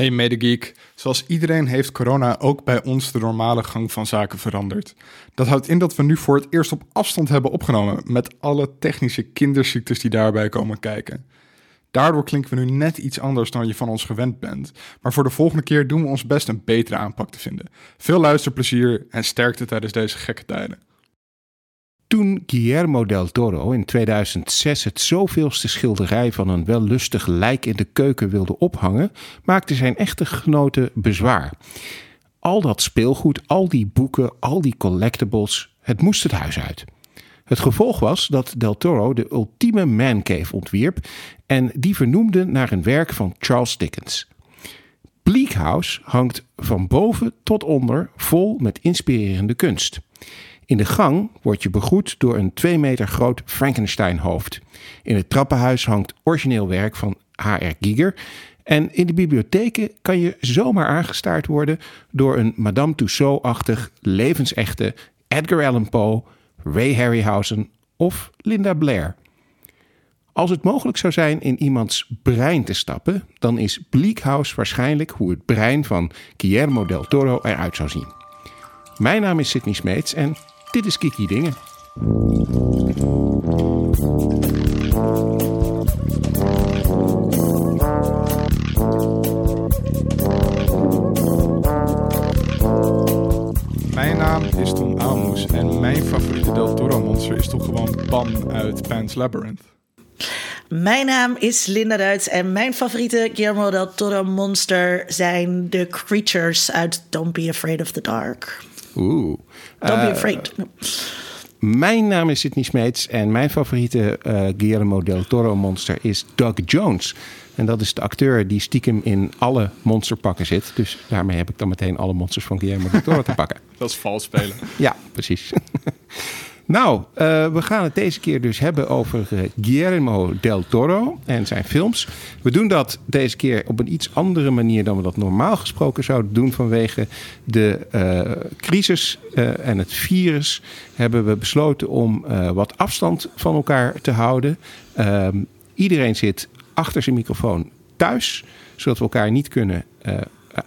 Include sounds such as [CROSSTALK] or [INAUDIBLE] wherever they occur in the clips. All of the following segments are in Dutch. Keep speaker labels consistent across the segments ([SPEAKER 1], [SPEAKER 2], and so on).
[SPEAKER 1] Hey medegeek, zoals iedereen heeft corona ook bij ons de normale gang van zaken veranderd. Dat houdt in dat we nu voor het eerst op afstand hebben opgenomen met alle technische kinderziektes die daarbij komen kijken. Daardoor klinken we nu net iets anders dan je van ons gewend bent, maar voor de volgende keer doen we ons best een betere aanpak te vinden. Veel luisterplezier en sterkte tijdens deze gekke tijden.
[SPEAKER 2] Toen Guillermo del Toro in 2006 het zoveelste schilderij van een wellustig lijk in de keuken wilde ophangen, maakte zijn echtgenote bezwaar. Al dat speelgoed, al die boeken, al die collectibles, het moest het huis uit. Het gevolg was dat Del Toro de ultieme mancave ontwierp en die vernoemde naar een werk van Charles Dickens. Bleak House hangt van boven tot onder vol met inspirerende kunst. In de gang word je begroet door een 2 meter groot Frankenstein-hoofd. In het trappenhuis hangt origineel werk van H.R. Giger. En in de bibliotheken kan je zomaar aangestaard worden door een Madame Tussaud-achtig levensechte Edgar Allan Poe, Ray Harryhausen of Linda Blair. Als het mogelijk zou zijn in iemands brein te stappen, dan is Bleak House waarschijnlijk hoe het brein van Guillermo del Toro eruit zou zien. Mijn naam is Sidney Smeets en dit is Kiki Dingen.
[SPEAKER 1] Mijn naam is Tom Aalmoes en mijn favoriete Del Toro monster is toch gewoon Pan uit Pan's Labyrinth.
[SPEAKER 3] Mijn naam is Linda Duits en mijn favoriete Guillermo del Toro monster zijn de creatures uit Don't Be Afraid of the Dark.
[SPEAKER 2] Oeh.
[SPEAKER 3] Don't be
[SPEAKER 2] Eh,
[SPEAKER 3] afraid.
[SPEAKER 2] Mijn naam is Sidney Smeets en mijn favoriete eh, Guillermo del Toro monster is Doug Jones. En dat is de acteur die stiekem in alle monsterpakken zit. Dus daarmee heb ik dan meteen alle monsters van Guillermo del Toro te pakken. [LAUGHS]
[SPEAKER 1] Dat is vals spelen.
[SPEAKER 2] Ja, precies. [LAUGHS] nou, eh, we gaan het deze keer dus hebben over eh, Guillermo del Toro en zijn films. We doen dat deze keer op een iets andere manier dan we dat normaal gesproken zouden doen. Vanwege de eh, crisis en het virus hebben we besloten om wat afstand van elkaar te houden. Ehm, iedereen zit achter zijn microfoon thuis, zodat we elkaar niet kunnen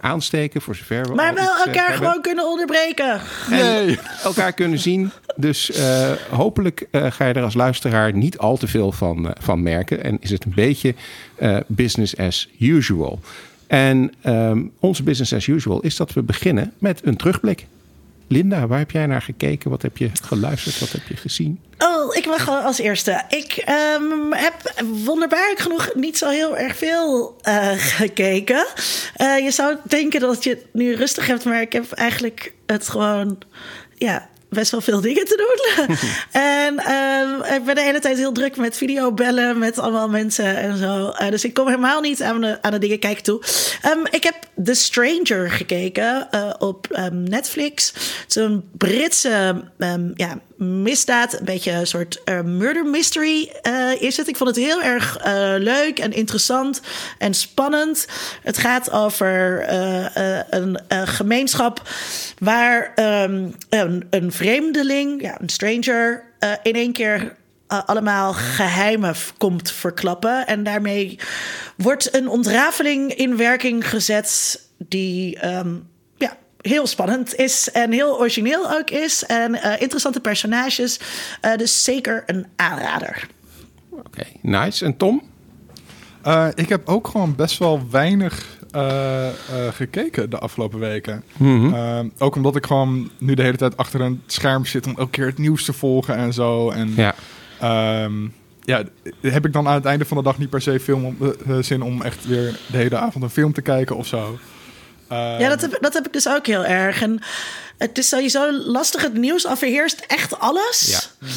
[SPEAKER 2] aansteken voor zover we
[SPEAKER 3] Maar wel elkaar
[SPEAKER 2] hebben
[SPEAKER 3] gewoon kunnen onderbreken.
[SPEAKER 2] en elkaar kunnen zien. Dus eh, hopelijk eh, ga je er als luisteraar niet al te veel van, eh, van merken. En is het een beetje business as usual. En ehm, onze business as usual is dat we beginnen met een terugblik. Linda, waar heb jij naar gekeken? Wat heb je geluisterd? Wat heb je gezien?
[SPEAKER 3] Oh, ik mag als eerste. Ik ehm, heb wonderbaarlijk genoeg niet zo heel erg veel gekeken. Je zou denken dat je het nu rustig hebt, maar ik heb eigenlijk het gewoon, ja, best wel veel dingen te doen. [LAUGHS] en ehm, ik ben de hele tijd heel druk met videobellen met allemaal mensen en zo. Eh, dus ik kom helemaal niet aan de, aan de dingen kijken toe. Ehm, ik heb The Stranger gekeken eh, op ehm, Netflix. Het is een Britse ja, misdaad, een beetje een soort eh, murder mystery eh, is het. Ik vond het heel erg eh, leuk en interessant en spannend. Het gaat over een gemeenschap waar ehm, een, een vreemdeling, ja, een stranger, in één keer allemaal geheimen komt verklappen. En daarmee wordt een ontrafeling in werking gezet die ehm, heel spannend is en heel origineel ook is. En eh, interessante personages. Eh, dus zeker een aanrader.
[SPEAKER 2] Oké, nice. En Tom?
[SPEAKER 1] Eh, ik heb ook gewoon best wel weinig eh, eh, gekeken de afgelopen weken. Eh, ook omdat ik gewoon nu de hele tijd achter een scherm zit om elke keer het nieuws te volgen en zo. En
[SPEAKER 2] Ja.
[SPEAKER 1] Ehm, ja, heb ik dan aan het einde van de dag niet per se film om, zin om echt weer de hele avond een film te kijken of zo. Ehm,
[SPEAKER 3] Ja, dat heb, dat heb ik dus ook heel erg. En het is sowieso lastig. Het nieuws overheerst echt alles.
[SPEAKER 2] Ja.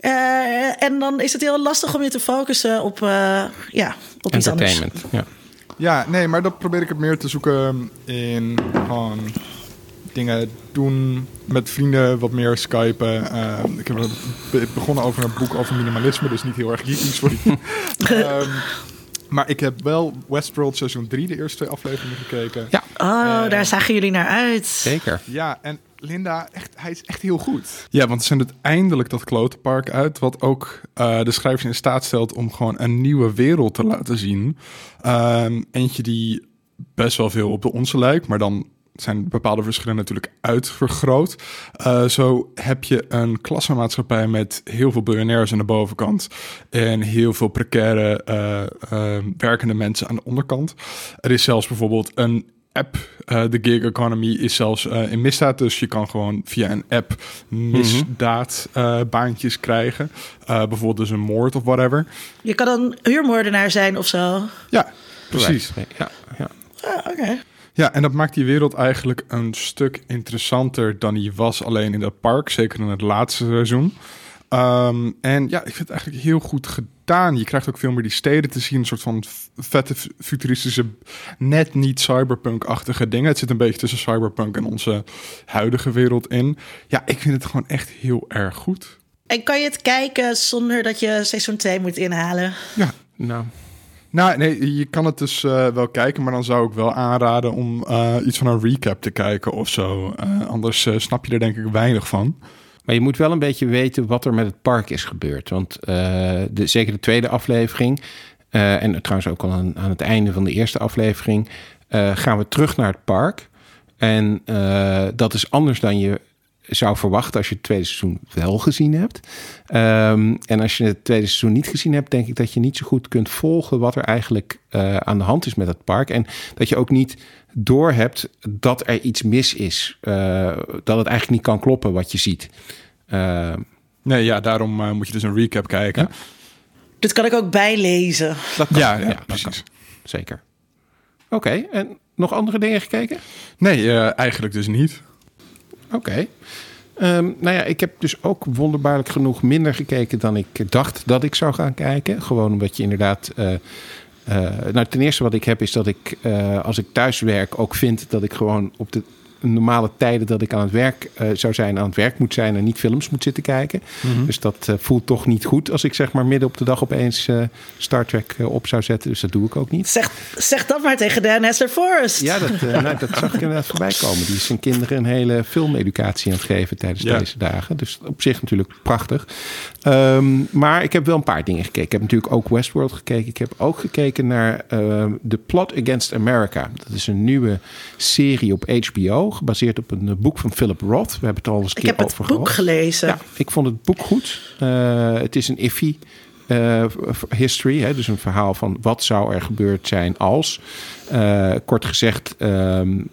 [SPEAKER 3] Eh, en dan is het heel lastig om je te focussen op, eh, ja, op iets anders.
[SPEAKER 2] Entertainment. Ja.
[SPEAKER 1] Ja, nee, maar dat probeer ik het meer te zoeken in gewoon dingen doen met vrienden, wat meer skypen. Ehm, ik heb be- begonnen over een boek over minimalisme, dus niet heel erg geeky, sorry. [LAUGHS] Ehm, maar ik heb wel Westworld seizoen 3, de eerste twee afleveringen gekeken.
[SPEAKER 2] Ja.
[SPEAKER 3] Oh,
[SPEAKER 1] Eh,
[SPEAKER 3] daar zagen jullie naar uit.
[SPEAKER 2] Zeker.
[SPEAKER 1] Ja, en Linda, echt, hij is echt heel goed. Ja, want ze zendt eindelijk dat klotenpark uit... wat ook eh, de schrijvers in staat stelt om gewoon een nieuwe wereld te laten zien. Ehm, eentje die best wel veel op de onze lijkt, maar dan zijn bepaalde verschillen natuurlijk uitvergroot. Uh, zo heb je een klassenmaatschappij met heel veel biljonairs aan de bovenkant en heel veel precaire uh, uh, werkende mensen aan de onderkant. Er is zelfs bijvoorbeeld een app. Uh, de gig economy is zelfs uh, in misdaad. Dus je kan gewoon via een app misdaadbaantjes uh, krijgen. bijvoorbeeld dus een moord of whatever.
[SPEAKER 3] Je kan een huurmoordenaar zijn of zo.
[SPEAKER 1] Ja, precies.
[SPEAKER 2] Ja, ja.
[SPEAKER 3] Ah, Oké. Okay.
[SPEAKER 1] Ja, en dat maakt die wereld eigenlijk een stuk interessanter dan die was alleen in dat park. Zeker in het laatste seizoen. Um, en ja, ik vind het eigenlijk heel goed gedaan. Je krijgt ook veel meer die steden te zien. Een soort van vette futuristische, net niet cyberpunk-achtige dingen. Het zit een beetje tussen cyberpunk en onze huidige wereld in. Ja, ik vind het gewoon echt heel erg goed.
[SPEAKER 3] En kan je het kijken zonder dat je seizoen 2 moet inhalen?
[SPEAKER 1] Ja,
[SPEAKER 2] nou...
[SPEAKER 1] Nou, nee, je kan het dus uh, wel kijken, maar dan zou ik wel aanraden om uh, iets van een recap te kijken of zo. Uh, anders snap je er denk ik weinig van.
[SPEAKER 2] Maar je moet wel een beetje weten wat er met het park is gebeurd. Want de, zeker de tweede aflevering, en trouwens ook al aan, aan, het einde van de eerste aflevering, gaan we terug naar het park. En dat is anders dan je zou verwachten als je het tweede seizoen wel gezien hebt. Um, en als je het tweede seizoen niet gezien hebt, denk ik dat je niet zo goed kunt volgen wat er eigenlijk uh, aan de hand is met het park. En dat je ook niet doorhebt dat er iets mis is. Uh, dat het eigenlijk niet kan kloppen wat je ziet. Uh,
[SPEAKER 1] nee, ja, daarom uh, moet je dus een recap kijken. Ja.
[SPEAKER 3] Dit kan ik ook bijlezen.
[SPEAKER 1] Dat kan, ja, ja, ja, precies.
[SPEAKER 2] Zeker. Oké, okay, en nog andere dingen gekeken?
[SPEAKER 1] Nee, eigenlijk dus niet.
[SPEAKER 2] Oké. Okay. Um, nou ja, ik heb dus ook wonderbaarlijk genoeg minder gekeken dan ik dacht dat ik zou gaan kijken. Gewoon omdat je inderdaad. Uh, uh, nou, ten eerste wat ik heb is dat ik, uh, als ik thuis werk, ook vind dat ik gewoon op de normale tijden dat ik aan het werk uh, zou zijn, aan het werk moet zijn en niet films moet zitten kijken. Mm -hmm. Dus dat uh, voelt toch niet goed als ik zeg maar midden op de dag opeens uh, Star Trek op zou zetten. Dus dat doe ik ook niet.
[SPEAKER 3] Zeg, zeg dat maar tegen Dan Hester Forrest.
[SPEAKER 2] Ja, dat, [LAUGHS] nou, dat zag ik inderdaad voorbij komen. Die is zijn kinderen een hele filmeducatie aan het geven tijdens ja. deze dagen. Dus op zich natuurlijk prachtig. Um, maar ik heb wel een paar dingen gekeken. Ik heb natuurlijk ook Westworld gekeken. Ik heb ook gekeken naar The Plot Against America. Dat is een nieuwe serie op HBO gebaseerd op een boek van Philip Roth. We hebben het al eens een keer over
[SPEAKER 3] gehad. Ik heb het boek gelezen.
[SPEAKER 2] Ja, ik vond het boek goed. Uh, het is een iffy uh, history, hè, dus een verhaal van wat zou er gebeurd zijn als. Uh, kort gezegd, um,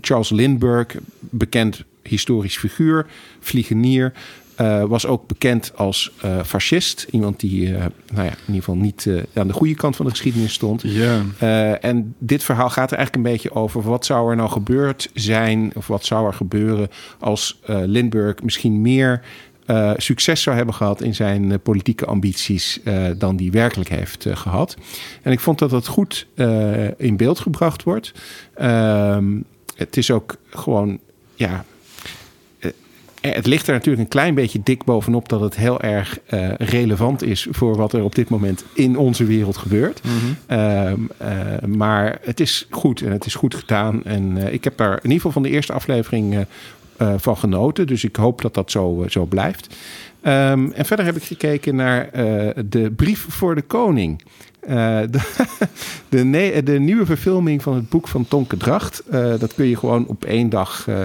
[SPEAKER 2] Charles Lindbergh, bekend historisch figuur, vliegenier, uh, was ook bekend als uh, fascist. Iemand die uh, nou ja, in ieder geval niet aan de goede kant van de geschiedenis stond.
[SPEAKER 1] Yeah.
[SPEAKER 2] en dit verhaal gaat er eigenlijk een beetje over... wat zou er nou gebeurd zijn... of wat zou er gebeuren als Lindbergh misschien meer... succes zou hebben gehad in zijn politieke ambities dan die werkelijk heeft gehad. En ik vond dat dat goed in beeld gebracht wordt. Ehm, het is ook gewoon, ja, het ligt er natuurlijk een klein beetje dik bovenop dat het heel erg uh, relevant is voor wat er op dit moment in onze wereld gebeurt.
[SPEAKER 1] Mm -hmm.
[SPEAKER 2] uh, uh, maar het is goed en het is goed gedaan. En ik heb daar in ieder geval van de eerste aflevering van genoten. Dus ik hoop dat dat zo, zo blijft. Um, en verder heb ik gekeken naar de brief voor de koning. Uh, [LAUGHS] de, de, de, nieuwe verfilming van het boek van Tonke Dracht. Uh, dat kun je gewoon op één dag uh,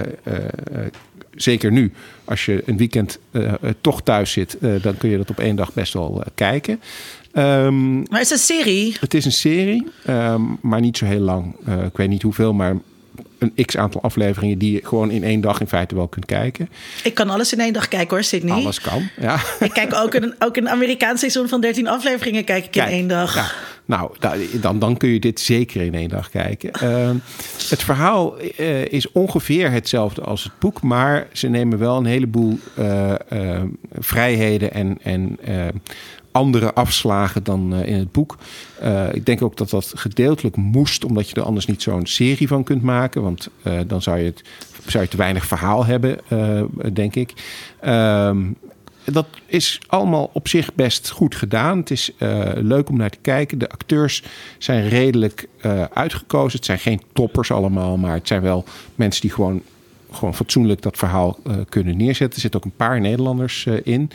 [SPEAKER 2] zeker nu, als je een weekend uh, toch thuis zit, uh, dan kun je dat op één dag best wel kijken. Um,
[SPEAKER 3] maar is het een serie?
[SPEAKER 2] Het is een serie, um, maar niet zo heel lang. ik weet niet hoeveel, maar een x aantal afleveringen die je gewoon in één dag in feite wel kunt kijken.
[SPEAKER 3] Ik kan alles in één dag kijken hoor, Sydney.
[SPEAKER 2] Alles kan, ja.
[SPEAKER 3] Ik kijk ook een, ook een Amerikaans seizoen van 13 afleveringen kijk ik Kijk, in één dag.
[SPEAKER 2] Ja. Nou, dan, dan kun je dit zeker in één dag kijken. Uh, [LAUGHS] het verhaal uh, is ongeveer hetzelfde als het boek, maar ze nemen wel een heleboel uh, vrijheden en, en andere afslagen dan uh, in het boek. Uh, ik denk ook dat dat gedeeltelijk moest, omdat je er anders niet zo'n serie van kunt maken. Want uh, dan zou je, het, zou je te weinig verhaal hebben, denk ik. Ehm, dat is allemaal op zich best goed gedaan. Het is leuk om naar te kijken. De acteurs zijn redelijk uitgekozen. Het zijn geen toppers allemaal, maar het zijn wel mensen die gewoon gewoon fatsoenlijk dat verhaal kunnen neerzetten. Er zitten ook een paar Nederlanders in.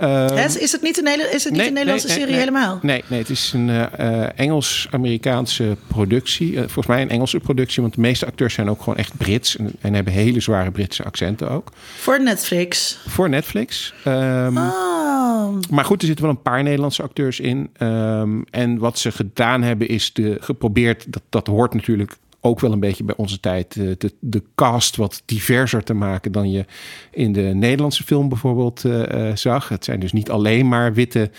[SPEAKER 3] Uh, is het niet een, hele, is het niet een Nederlandse serie helemaal?
[SPEAKER 2] Nee, nee, het is een uh, Engels-Amerikaanse productie. Volgens mij een Engelse productie, want de meeste acteurs zijn ook gewoon echt Brits en, en hebben hele zware Britse accenten ook.
[SPEAKER 3] Voor Netflix?
[SPEAKER 2] Voor Netflix. Um, oh. Maar goed, er zitten wel een paar Nederlandse acteurs in. Um, en wat ze gedaan hebben is de, geprobeerd, dat, dat hoort natuurlijk ook wel een beetje bij onze tijd eh, de, de cast wat diverser te maken dan je in de Nederlandse film bijvoorbeeld uh, zag. Het zijn dus niet alleen maar witte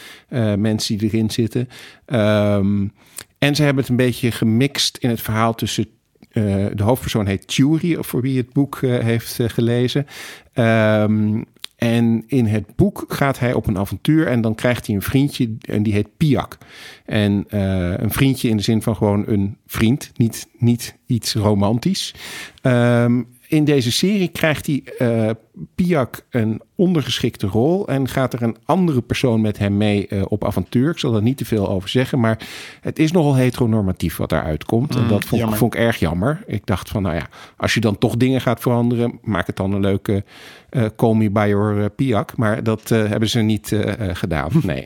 [SPEAKER 2] mensen die erin zitten. Um, en ze hebben het een beetje gemixt in het verhaal tussen. de hoofdpersoon heet Thury, voor wie het boek heeft gelezen. Um, en in het boek gaat hij op een avontuur en dan krijgt hij een vriendje en die heet Piak. En uh, een vriendje in de zin van gewoon een vriend, niet, niet iets romantisch. Um, in deze serie krijgt hij uh, Piak een ondergeschikte rol en gaat er een andere persoon met hem mee uh, op avontuur. Ik zal er niet te veel over zeggen, maar het is nogal heteronormatief wat daaruit komt. Mm, en dat vond, vond, ik erg jammer. Ik dacht van, nou ja, als je dan toch dingen gaat veranderen, maak het dan een leuke uh, Call Me By Your Piak. Maar dat hebben ze niet gedaan, [LAUGHS] nee.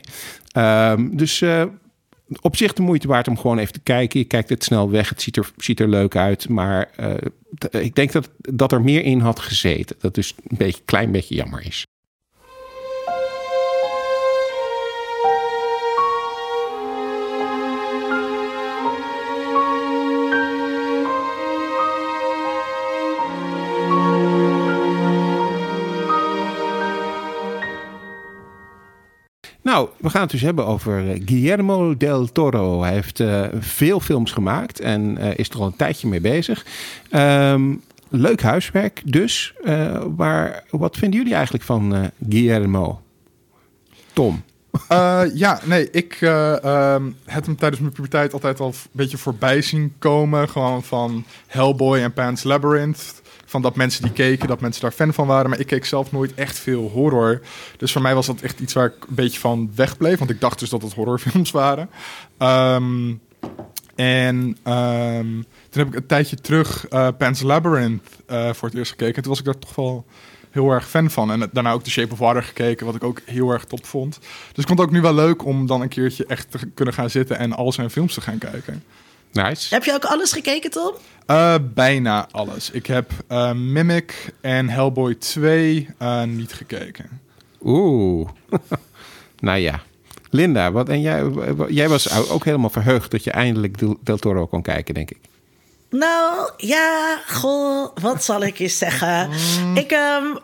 [SPEAKER 2] Um, dus op zich de moeite waard om gewoon even te kijken. Je kijkt het snel weg. Het ziet er, ziet er leuk uit. Maar uh, ik denk dat, dat er meer in had gezeten. Dat dus een beetje, klein beetje jammer is. Nou, we gaan het dus hebben over eh, Guillermo del Toro. Hij heeft uh, veel films gemaakt en uh, is er al een tijdje mee bezig. Um, leuk huiswerk dus. Uh, maar wat vinden jullie eigenlijk van Guillermo? Tom?
[SPEAKER 1] ja, nee, ik um, heb hem tijdens mijn puberteit altijd al een beetje voorbij zien komen. Gewoon van Hellboy en Pan's Labyrinth van dat mensen die keken, dat mensen daar fan van waren. Maar ik keek zelf nooit echt veel horror. Dus voor mij was dat echt iets waar ik een beetje van wegbleef. Want ik dacht dus dat het horrorfilms [LAUGHS] waren. Um, en um, toen heb ik een tijdje terug uh, Pan's Labyrinth uh, voor het eerst gekeken. En toen was ik daar toch wel heel erg fan van. En daarna ook The Shape of Water gekeken, wat ik ook heel erg top vond. Dus ik vond het ook nu wel leuk om dan een keertje echt te kunnen gaan zitten en al zijn films te gaan kijken.
[SPEAKER 2] Nice.
[SPEAKER 3] Heb je ook alles gekeken, Tom?
[SPEAKER 1] Uh, bijna alles. Ik heb uh, Mimic en Hellboy 2 uh, niet gekeken.
[SPEAKER 2] Oeh. [LAUGHS] nou ja. Linda, wat, en jij, jij was ook helemaal verheugd dat je eindelijk Del Toro kon kijken, denk ik.
[SPEAKER 3] Nou, ja, goh, wat zal ik je zeggen? Mm. Ik, um,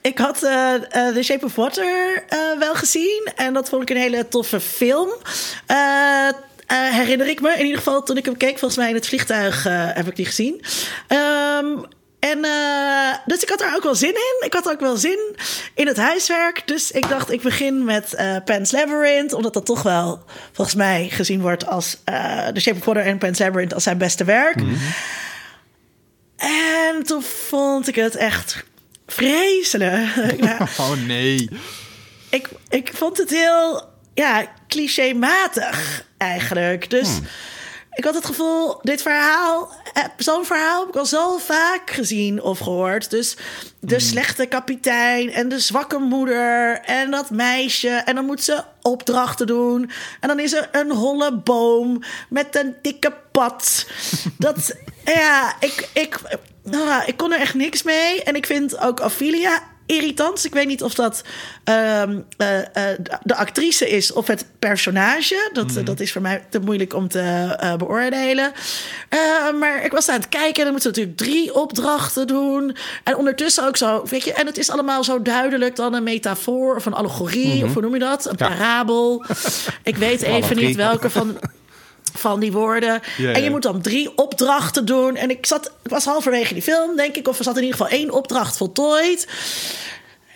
[SPEAKER 3] ik had uh, uh, The Shape of Water uh, wel gezien. En dat vond ik een hele toffe film. Uh, herinner ik me. In ieder geval toen ik hem keek, volgens mij in het vliegtuig uh, heb ik die gezien. Um, en uh, dus ik had er ook wel zin in. Ik had ook wel zin in het huiswerk. Dus ik dacht, ik begin met uh, Pan's Labyrinth. Omdat dat toch wel, volgens mij, gezien wordt als uh, The Shape of Water en Pan's Labyrinth als zijn beste werk. Mm -hmm. En toen vond ik het echt vreselijk. [LAUGHS] [LAUGHS]
[SPEAKER 1] oh nee.
[SPEAKER 3] Ik, ik vond het heel ja, clichématig eigenlijk. Dus hmm. ik had het gevoel, dit verhaal, eh, zo'n verhaal heb ik al zo vaak gezien of gehoord. Dus de hmm. slechte kapitein en de zwakke moeder en dat meisje. En dan moet ze opdrachten doen. En dan is er een holle boom met een dikke pad. [LAUGHS] Dat, ja, ik, ik, nou, ik kon er echt niks mee. En ik vind ook Ophelia irritant. Ik weet niet of dat uh, uh, de actrice is of het personage. Dat, mm. dat is voor mij te moeilijk om te uh, beoordelen. maar ik was aan het kijken en dan moeten we natuurlijk drie opdrachten doen. En ondertussen ook zo, weet je, en het is allemaal zo duidelijk dan een metafoor of een allegorie, mm -hmm. of hoe noem je dat? Een ja. parabel. [LAUGHS] ik weet even niet welke van van die woorden. Yeah. En je moet dan drie opdrachten doen. En ik zat, ik was halverwege die film, denk ik, of er zat in ieder geval één opdracht voltooid.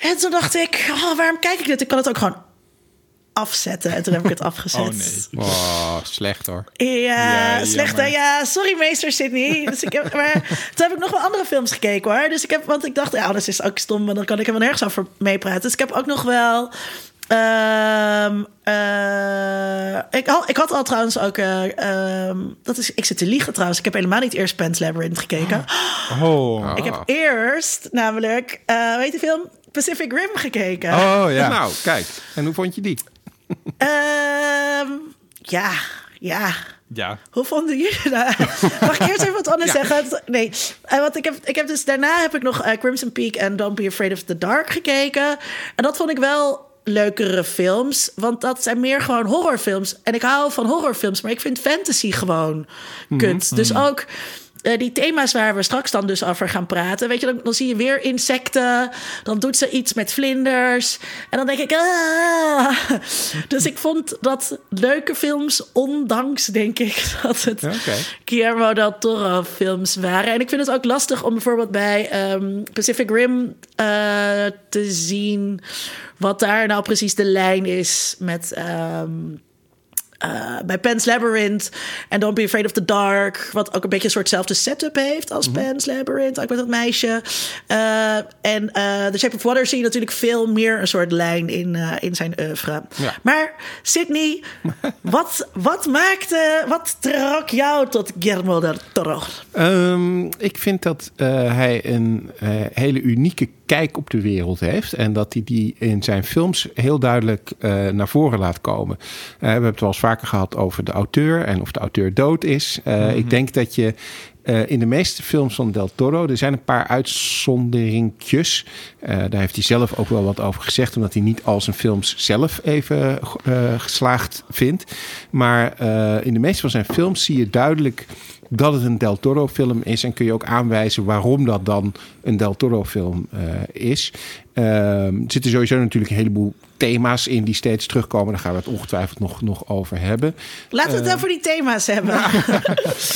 [SPEAKER 3] En toen dacht ik, oh, waarom kijk ik dit? Ik kan het ook gewoon afzetten. En toen heb ik het [LAUGHS] afgezet.
[SPEAKER 2] Oh nee. Oh, slecht hoor.
[SPEAKER 3] Ja, ja slecht. Ja, sorry meester Sydney. Dus ik heb, maar toen heb ik nog wel andere films gekeken hoor. Dus ik heb, want ik dacht, ja, anders is ook stom, maar dan kan ik er wel nergens over meepraten. Dus ik heb ook nog wel Ehm, eh, ik, had, ik had al trouwens ook. eh, ehm, dat is, ik zit te liegen trouwens. Ik heb helemaal niet eerst Pan's Labyrinth gekeken.
[SPEAKER 1] Oh,
[SPEAKER 3] Ik heb eerst namelijk. eh weet je de film? Pacific Rim gekeken.
[SPEAKER 1] oh ja.
[SPEAKER 2] Nou, kijk. En hoe vond je die?
[SPEAKER 3] Ehm, ja, ja.
[SPEAKER 1] ja.
[SPEAKER 3] Hoe vonden jullie dat? [LAUGHS] Mag ik eerst even wat anders zeggen? Nee, eh, want ik heb, ik heb dus daarna heb ik nog Crimson Peak en Don't Be Afraid of the Dark gekeken. En dat vond ik wel leukere films, want dat zijn meer gewoon horrorfilms. En ik hou van horrorfilms, maar ik vind fantasy gewoon kut. Dus ook eh, die thema's waar we straks dan dus over gaan praten. Weet je, dan, dan zie je weer insecten. Dan doet ze iets met vlinders. En dan denk ik, ah. [LAUGHS] Dus ik vond dat leuke films, ondanks denk ik [LAUGHS] dat het
[SPEAKER 2] Oké.
[SPEAKER 3] Guillermo del Toro films waren. En ik vind het ook lastig om bijvoorbeeld bij ehm, Pacific Rim eh, te zien wat daar nou precies de lijn is met. ehm, eh, bij Pan's Labyrinth en Don't Be Afraid of the Dark. Wat ook een beetje een soortzelfde setup heeft als Pan's Labyrinth. Ook met dat meisje. Eh, en eh The Shape of Water zie je natuurlijk veel meer een soort lijn in, in zijn oeuvre.
[SPEAKER 2] Ja.
[SPEAKER 3] Maar Sydney, [LAUGHS] wat, wat maakte, wat trok jou tot Guillermo del Toro?
[SPEAKER 2] Ehm, ik vind dat hij een hele unieke kijk op de wereld heeft. En dat hij die in zijn films heel duidelijk eh, naar voren laat komen. Eh, we hebben het wel eens vaker gehad over de auteur en of de auteur dood is. Eh, Ik denk dat je eh, in de meeste films van Del Toro, er zijn een paar uitzonderingjes. Eh, daar heeft hij zelf ook wel wat over gezegd, omdat hij niet al zijn films zelf even eh, geslaagd vindt. Maar in de meeste van zijn films zie je duidelijk dat het een Del Toro film is. En kun je ook aanwijzen waarom dat dan een Del Toro film is. Ehm, er zitten sowieso natuurlijk een heleboel thema's in die steeds terugkomen. Daar gaan we het ongetwijfeld nog, nog over hebben.
[SPEAKER 3] Laten we het over die thema's hebben.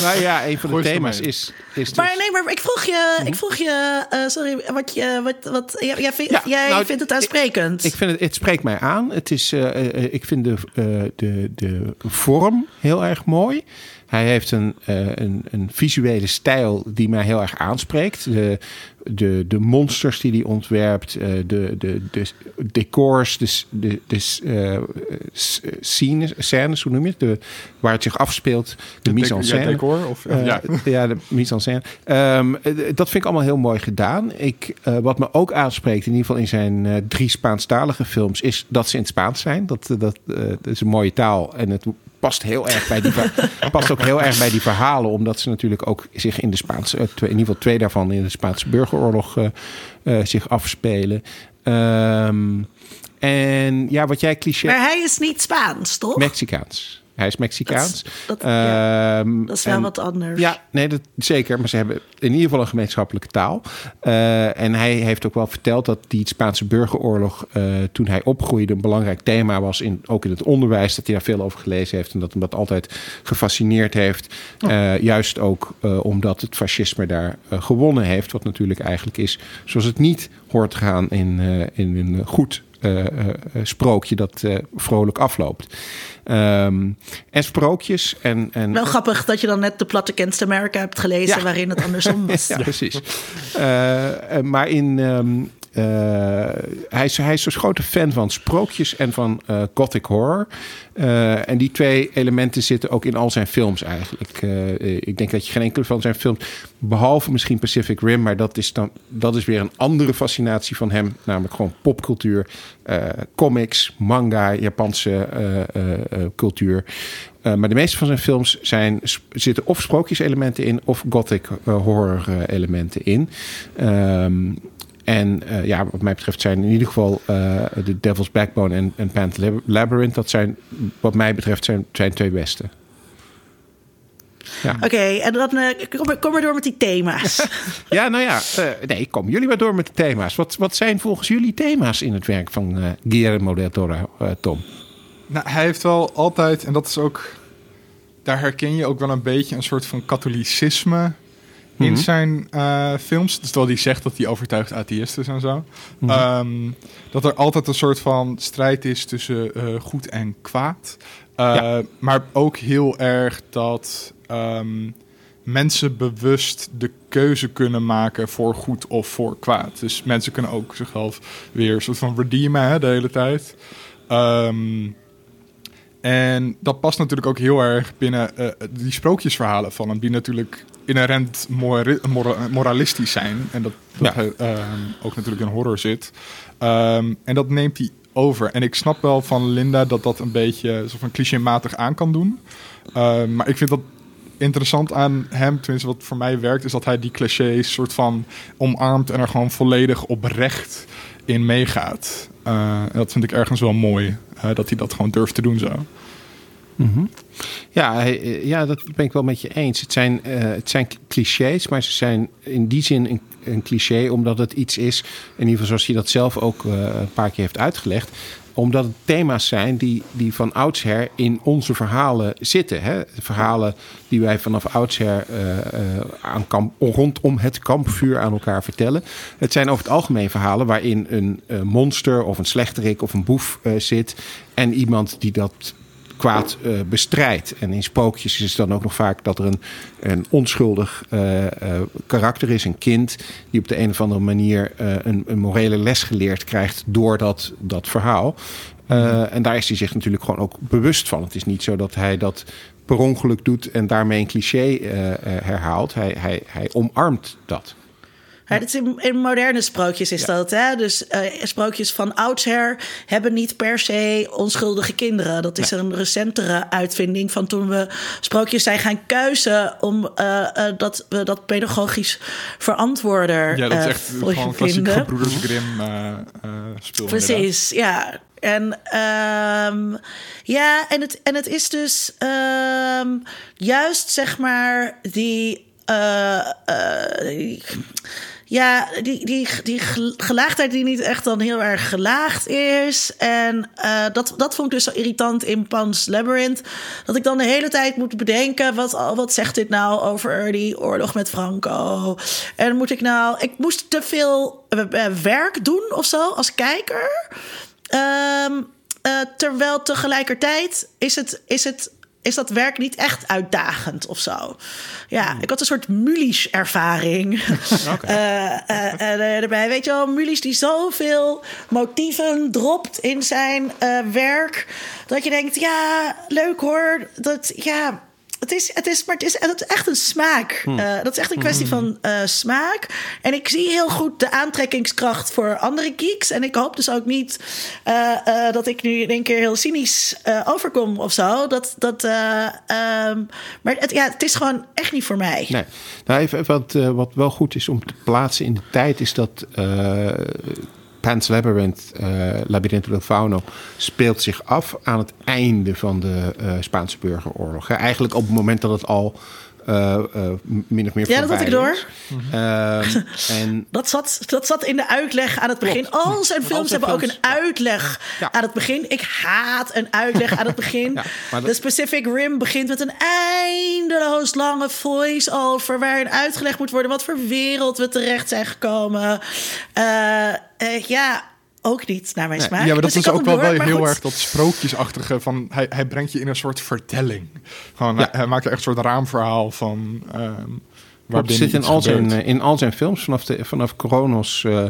[SPEAKER 2] Nou [LAUGHS] ja, een van de thema's is, is dus...
[SPEAKER 3] Maar nee, maar ik vroeg je, ik vroeg je eh, sorry, wat je, wat, wat, jij, jij, vind-
[SPEAKER 2] Ja,
[SPEAKER 3] jij
[SPEAKER 2] nou,
[SPEAKER 3] vindt het aansprekend.
[SPEAKER 2] Ik vind het, het spreekt mij aan. Het is, eh, eh, ik vind de, eh, de, de vorm heel erg mooi. Hij heeft een, eh, een, een visuele stijl die mij heel erg aanspreekt. De, de, de monsters die hij ontwerpt, eh, de, de, de decors, de, de, de eh, s- scènes, hoe noem je het? De, waar het zich afspeelt, de mise en
[SPEAKER 1] Ja,
[SPEAKER 2] scène.
[SPEAKER 1] decor? Of, ja.
[SPEAKER 2] ja, de mise en scène. Ehm, eh, dat vind ik allemaal heel mooi gedaan. Ik, wat me ook aanspreekt, in ieder geval in zijn drie Spaanstalige films, is dat ze in het Spaans zijn. Dat, dat, dat is een mooie taal en het past heel erg bij die [LAUGHS] past ook heel erg bij die verhalen, omdat ze natuurlijk ook zich in de Spaanse, eh, in ieder geval twee daarvan in de Spaanse burgeroorlog eh, eh, zich afspelen. Ehm, en ja, wat jij cliché.
[SPEAKER 3] maar hij is niet Spaans, toch?
[SPEAKER 2] Mexicaans. Hij is Mexicaans.
[SPEAKER 3] Dat is- dat- ja.
[SPEAKER 2] Ehm,
[SPEAKER 3] dat is wel
[SPEAKER 2] en-
[SPEAKER 3] wat anders.
[SPEAKER 2] Ja, nee, dat, zeker. Maar ze hebben in ieder geval een gemeenschappelijke taal. Eh, en hij heeft ook wel verteld dat die Spaanse burgeroorlog... eh, toen hij opgroeide een belangrijk thema was... In, ook in het onderwijs, dat hij daar veel over gelezen heeft... en dat hem dat altijd gefascineerd heeft. Eh, juist ook omdat het fascisme daar gewonnen heeft. Wat natuurlijk eigenlijk is zoals het niet hoort te gaan in, in een goed sprookje dat eh, vrolijk afloopt. Ehm, en sprookjes en... en
[SPEAKER 3] Wel grappig dat je dan net de platte Against America hebt gelezen...
[SPEAKER 2] Ja.
[SPEAKER 3] waarin het andersom was. [LAUGHS]
[SPEAKER 2] Ja, precies. Eh, eh, maar in, ehm, eh, hij, is, hij is zo'n grote fan van sprookjes en van eh, gothic horror. Eh, en die twee elementen zitten ook in al zijn films eigenlijk. Ik denk dat je geen enkele van zijn films, behalve misschien Pacific Rim, maar dat is, dan, dat is weer een andere fascinatie van hem, namelijk gewoon popcultuur, comics, manga, Japanse cultuur. Maar de meeste van zijn films zijn, zitten of sprookjeselementen in of gothic horror elementen in. Ehm, en eh, ja, wat mij betreft zijn in ieder geval eh The Devil's Backbone en, en Pan's Lab- Labyrinth, dat zijn wat mij betreft zijn, zijn twee beste. Ja.
[SPEAKER 3] Oké, en dan eh, kom, maar- kom maar door met die thema's. [LAUGHS]
[SPEAKER 2] ja, nou ja, nee, kom jullie maar door met de thema's. Wat, wat zijn volgens jullie thema's in het werk van eh Guillermo del Toro, eh, Tom?
[SPEAKER 1] Nou, hij heeft wel altijd, en dat is ook, daar herken je ook wel een beetje een soort van katholicisme in
[SPEAKER 2] Mhm.
[SPEAKER 1] zijn eh, films. Dus terwijl hij zegt dat hij overtuigd atheïst is en zo.
[SPEAKER 2] Mhm.
[SPEAKER 1] Ehm, dat er altijd een soort van strijd is tussen eh, goed en kwaad. Eh,
[SPEAKER 2] Ja.
[SPEAKER 1] Maar ook heel erg dat ehm, mensen bewust de keuze kunnen maken voor goed of voor kwaad. Dus mensen kunnen ook zichzelf weer een soort van redeemen hè, de hele tijd. Ehm, en dat past natuurlijk ook heel erg binnen eh, die sprookjesverhalen van hem, die natuurlijk inherent mora- mora- moralistisch zijn. En dat, dat
[SPEAKER 2] Ja.
[SPEAKER 1] ehm, ook natuurlijk in horror zit. Ehm, en dat neemt hij over. En ik snap wel van Linda dat dat een beetje van clichématig aan kan doen. Ehm, maar ik vind dat interessant aan hem, tenminste wat voor mij werkt, is dat hij die clichés soort van omarmt en er gewoon volledig oprecht in meegaat. Eh, en dat vind ik ergens wel mooi, dat hij dat gewoon durft te doen zo.
[SPEAKER 2] Ja, hij- eh, ja, dat ben ik wel met je eens. Het zijn, eh, het zijn clichés, maar ze zijn in die zin een, een cliché omdat het iets is, in ieder geval zoals hij dat zelf ook eh, een paar keer heeft uitgelegd, omdat het thema's zijn die, die van oudsher in onze verhalen zitten. Hè? Verhalen die wij vanaf oudsher eh, eh, aan rondom het kampvuur aan elkaar vertellen. Het zijn over het algemeen verhalen waarin een eh, monster of een slechterik of een boef zit en iemand die dat kwaad eh, bestrijdt. En in spookjes is het dan ook nog vaak dat er een, een onschuldig eh, eh, karakter is, een kind, die op de een of andere manier een, een morele les geleerd krijgt door dat, dat verhaal. Eh, En daar is hij zich natuurlijk gewoon ook bewust van. Het is niet zo dat hij dat per ongeluk doet en daarmee een cliché herhaalt. Hij, hij, hij omarmt dat.
[SPEAKER 3] Ja, is in, in moderne sprookjes is dat. Hè? Dus eh, sprookjes van oudsher hebben niet per se onschuldige kinderen. Dat is een recentere uitvinding van toen we sprookjes zijn gaan keuzen... om eh, eh, dat we dat pedagogisch verantwoorder
[SPEAKER 1] Ja, dat is echt
[SPEAKER 3] voor
[SPEAKER 1] gewoon
[SPEAKER 3] je
[SPEAKER 1] klassiek
[SPEAKER 3] vinden.
[SPEAKER 1] Gebroeders Grimm speel.
[SPEAKER 3] Precies, ja. En, ehm, ja, en, het, en het is dus ehm, juist zeg maar die. die- ja, die, die, die gel- gelaagdheid die niet echt dan heel erg gelaagd is. En eh, dat, dat vond ik dus zo irritant in Pan's Labyrinth. Dat ik dan de hele tijd moet bedenken... wat, wat zegt dit nou over die oorlog met Franco? En moet ik nou... Ik moest te veel eh, eh, werk doen of zo als kijker. Ehm, eh, terwijl tegelijkertijd is het... Is het is dat werk niet echt uitdagend of zo. Ja, ik had een soort Mulisch-ervaring [LAUGHS] [LAUGHS] eh, eh, erbij. Weet je wel, Mulisch die zoveel motieven dropt in zijn eh, werk... dat je denkt, ja, leuk hoor. Dat, ja, het is, het is, maar het is, het is echt een smaak. Eh, dat is echt een kwestie van eh, smaak. En ik zie heel goed de aantrekkingskracht voor andere geeks. En ik hoop dus ook niet eh, dat ik nu in één keer heel cynisch overkom of zo. Dat, dat, eh, ehm, maar het, ja, het is gewoon echt niet voor mij.
[SPEAKER 2] Nee. Nou, even wat, wat wel goed is om te plaatsen in de tijd, is dat Pan's Labyrinth, eh Labyrinth del Fauno, speelt zich af aan het einde van de eh, Spaanse burgeroorlog. Eigenlijk op het moment dat het al eh, eh, min of meer
[SPEAKER 3] Ja, dat had ik door.
[SPEAKER 2] Ehm, en [LAUGHS]
[SPEAKER 3] Dat zat, dat zat in de uitleg aan het begin.
[SPEAKER 2] Klopt.
[SPEAKER 3] Al zijn films hebben ook een uitleg
[SPEAKER 2] Ja.
[SPEAKER 3] aan het begin. Ik haat een uitleg aan het begin. [LAUGHS]
[SPEAKER 2] Ja, maar dat-
[SPEAKER 3] De Pacific Rim begint met een eindeloos lange voice-over... waarin uitgelegd moet worden wat voor wereld we terecht zijn gekomen. Eh, ja, ook niet naar mijn
[SPEAKER 2] Nee.
[SPEAKER 3] smaak.
[SPEAKER 1] Ja, maar dat
[SPEAKER 3] Dus
[SPEAKER 1] is ook wel,
[SPEAKER 3] door,
[SPEAKER 1] wel
[SPEAKER 3] maar
[SPEAKER 1] heel
[SPEAKER 3] goed.
[SPEAKER 1] erg dat sprookjesachtige van hij, hij brengt je in een soort vertelling. Gewoon,
[SPEAKER 2] Ja.
[SPEAKER 1] hij, hij maakt er echt een soort raamverhaal van. ehm
[SPEAKER 2] het
[SPEAKER 1] waarbinnen
[SPEAKER 2] zit in al, zijn,
[SPEAKER 1] gebeurt.
[SPEAKER 2] in al zijn films, vanaf, de, vanaf Kronos eh,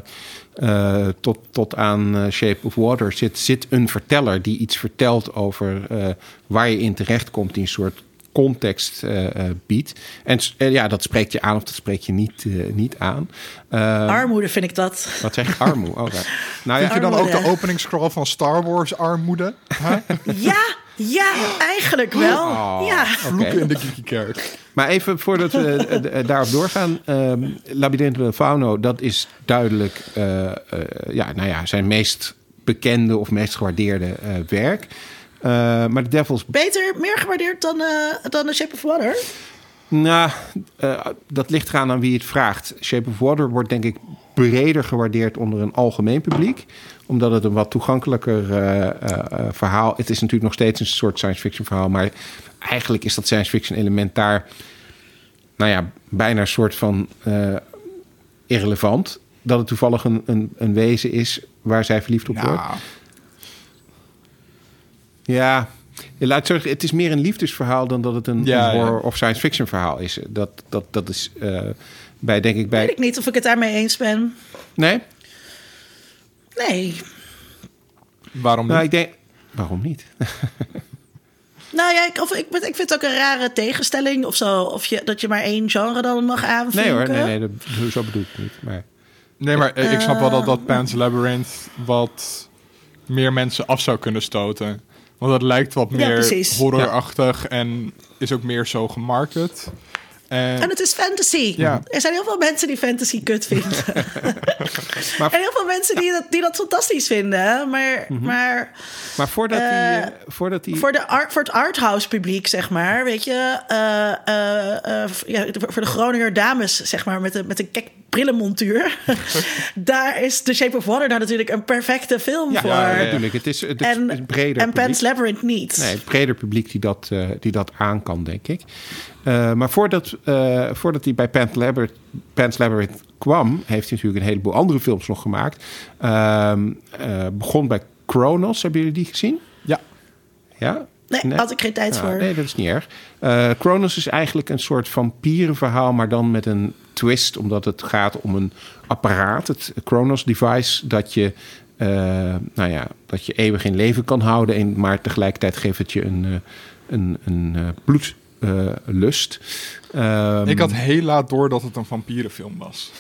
[SPEAKER 2] eh, tot, tot aan eh, Shape of Water, zit, zit een verteller die iets vertelt over eh, waar je in terechtkomt, die een soort context eh, eh, biedt. En eh, ja, dat spreekt je aan of dat spreekt je niet, eh, niet aan. Eh,
[SPEAKER 3] Armoede vind ik dat.
[SPEAKER 2] wat zeg je? Armoe. Oh, ja. Nou
[SPEAKER 1] Vind
[SPEAKER 2] ja,
[SPEAKER 1] je dan ook
[SPEAKER 3] Armoede.
[SPEAKER 1] de openingscrawl van Star Wars armoede? Huh? [LAUGHS]
[SPEAKER 3] Ja, ja, eigenlijk wel.
[SPEAKER 2] Oh.
[SPEAKER 3] Ja.
[SPEAKER 1] Vloeken in de geeky kerk.
[SPEAKER 2] Maar even voordat we daarop doorgaan. ehm Labyrinth Fauno, dat is duidelijk eh, eh, ja, nou ja, zijn meest bekende of meest gewaardeerde eh, werk. Eh, maar The Devil's...
[SPEAKER 3] Beter, meer gewaardeerd dan, eh, dan The Shape of Water.
[SPEAKER 2] Nou, eh, dat ligt eraan aan wie het vraagt. Shape of Water wordt denk ik breder gewaardeerd onder een algemeen publiek. Omdat het een wat toegankelijker eh, eh, eh, verhaal... Het is natuurlijk nog steeds een soort science fiction verhaal. Maar eigenlijk is dat science fiction element daar... Nou ja, bijna een soort van eh, irrelevant. Dat het toevallig een, een, een wezen is waar zij verliefd op wordt.
[SPEAKER 1] Ja,
[SPEAKER 2] laat zeggen, het is meer een liefdesverhaal dan dat het een,
[SPEAKER 1] Ja,
[SPEAKER 2] een
[SPEAKER 1] ja.
[SPEAKER 2] horror of science fiction verhaal is. Dat, dat, dat is eh, bij, denk ik,
[SPEAKER 3] Weet
[SPEAKER 2] bij.
[SPEAKER 3] ik niet of ik het daarmee eens ben.
[SPEAKER 2] Nee?
[SPEAKER 3] Nee.
[SPEAKER 1] waarom
[SPEAKER 2] Nou,
[SPEAKER 1] niet?
[SPEAKER 2] ik denk. waarom niet? [LAUGHS]
[SPEAKER 3] Nou ja, ik, of, ik, ik vind het ook een rare tegenstelling of zo. Of je, dat je maar één genre dan mag aanvinken.
[SPEAKER 2] Nee hoor, nee, nee, dat, zo bedoel ik niet. Maar...
[SPEAKER 1] Nee, maar ik snap wel dat, dat Pan's Labyrinth wat meer mensen af zou kunnen stoten. Want dat lijkt wat meer horrorachtig en is ook meer zo gemarket. En,
[SPEAKER 3] En het is fantasy.
[SPEAKER 1] Ja.
[SPEAKER 3] Er zijn heel veel mensen die fantasy kut vinden. [LAUGHS]
[SPEAKER 2] Maar-
[SPEAKER 3] en heel veel mensen die dat, die dat fantastisch vinden. Maar,
[SPEAKER 2] Mhm.
[SPEAKER 3] maar
[SPEAKER 2] Maar voordat hij... eh, voordat hij
[SPEAKER 3] voor, de art, voor het arthouse publiek, zeg maar, weet je, eh, eh, ja, voor de Groninger dames, zeg maar, met een, met een kek brillenmontuur. [LAUGHS] daar is The Shape of Water daar natuurlijk een perfecte film
[SPEAKER 2] ja,
[SPEAKER 3] voor.
[SPEAKER 2] ja,
[SPEAKER 1] ja, ja.
[SPEAKER 2] natuurlijk. Het is, het is
[SPEAKER 3] En,
[SPEAKER 2] een breder
[SPEAKER 3] en. Pan's Labyrinth niet.
[SPEAKER 2] Nee, het breder publiek die dat, eh, die dat aan kan, denk ik. Eh, maar voordat, eh, voordat hij bij Pan's Labyrinth, Pan's Labyrinth kwam... heeft hij natuurlijk een heleboel andere films nog gemaakt. Ehm, eh, begon bij Kronos. Hebben jullie die gezien?
[SPEAKER 1] ja,
[SPEAKER 2] Ja?
[SPEAKER 3] Nee, had ik geen tijd
[SPEAKER 2] Ja,
[SPEAKER 3] voor.
[SPEAKER 2] Nee, dat is niet erg. Eh Kronos is eigenlijk een soort vampierenverhaal, maar dan met een twist, omdat het gaat om een apparaat, het Kronos device, dat je, eh, nou ja, dat je eeuwig in leven kan houden, en, maar tegelijkertijd geeft het je een, eh, een, een eh, bloedlust. Ehm,
[SPEAKER 1] ik had heel laat door dat het een vampierenfilm was.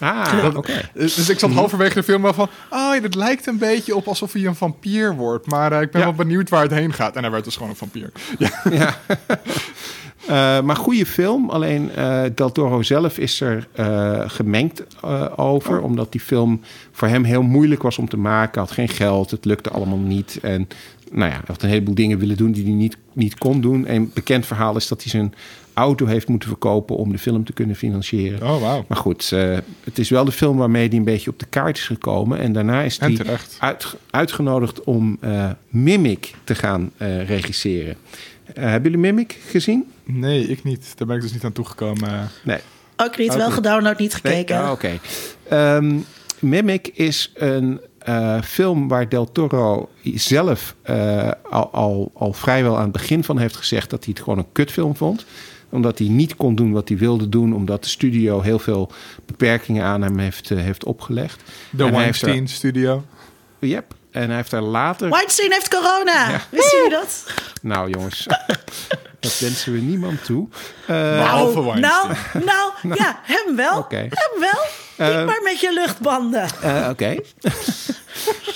[SPEAKER 2] Ah, oké.
[SPEAKER 1] Dus dus ik zat halverwege de film wel van... Oh, ja, dit lijkt een beetje op alsof hij een vampier wordt. Maar eh, ik ben
[SPEAKER 2] Ja.
[SPEAKER 1] wel benieuwd waar het heen gaat. En hij werd dus gewoon een vampier. [LAUGHS] Ja.
[SPEAKER 2] Ja. [LAUGHS] Eh, maar goede film. Alleen eh, Del Toro zelf is er eh, gemengd eh, over. Omdat die film voor hem heel moeilijk was om te maken. Had geen geld, het lukte allemaal niet. En nou ja, hij had een heleboel dingen willen doen die hij niet, niet kon doen. Een bekend verhaal is dat hij zijn auto heeft moeten verkopen om de film te kunnen financieren.
[SPEAKER 1] Oh, wauw.
[SPEAKER 2] Maar goed, eh, het is wel de film waarmee hij een beetje op de kaart is gekomen. En daarna is hij uit, uitgenodigd om eh, Mimic te gaan eh, regisseren. Eh, hebben jullie Mimic gezien?
[SPEAKER 1] Nee, ik niet. Daar ben ik dus niet aan toegekomen.
[SPEAKER 2] Nee.
[SPEAKER 3] Ook niet, wel gedownload, niet gekeken.
[SPEAKER 2] Nee? Ah, Oké. Ehm, Mimic is een eh, film waar Del Toro zelf eh, al, al, al vrijwel aan het begin van heeft gezegd dat hij het gewoon een kutfilm vond omdat hij niet kon doen wat hij wilde doen, omdat de studio heel veel beperkingen aan hem heeft, eh, heeft opgelegd.
[SPEAKER 1] De
[SPEAKER 2] En hij heeft
[SPEAKER 1] Weinstein Studio.
[SPEAKER 2] Yep. En hij heeft daar later.
[SPEAKER 3] Weinstein heeft corona.
[SPEAKER 2] Ja.
[SPEAKER 3] Wisten jullie dat?
[SPEAKER 2] Nou, jongens, [LAUGHS] dat wensen we niemand toe. Eh,
[SPEAKER 1] Behalve Weinstein.
[SPEAKER 3] nou, [LAUGHS] nou, ja, hem wel.
[SPEAKER 2] Oké.
[SPEAKER 3] Hem wel.
[SPEAKER 2] Eh,
[SPEAKER 3] Niet maar met je luchtbanden.
[SPEAKER 2] Eh, Oké. [LAUGHS]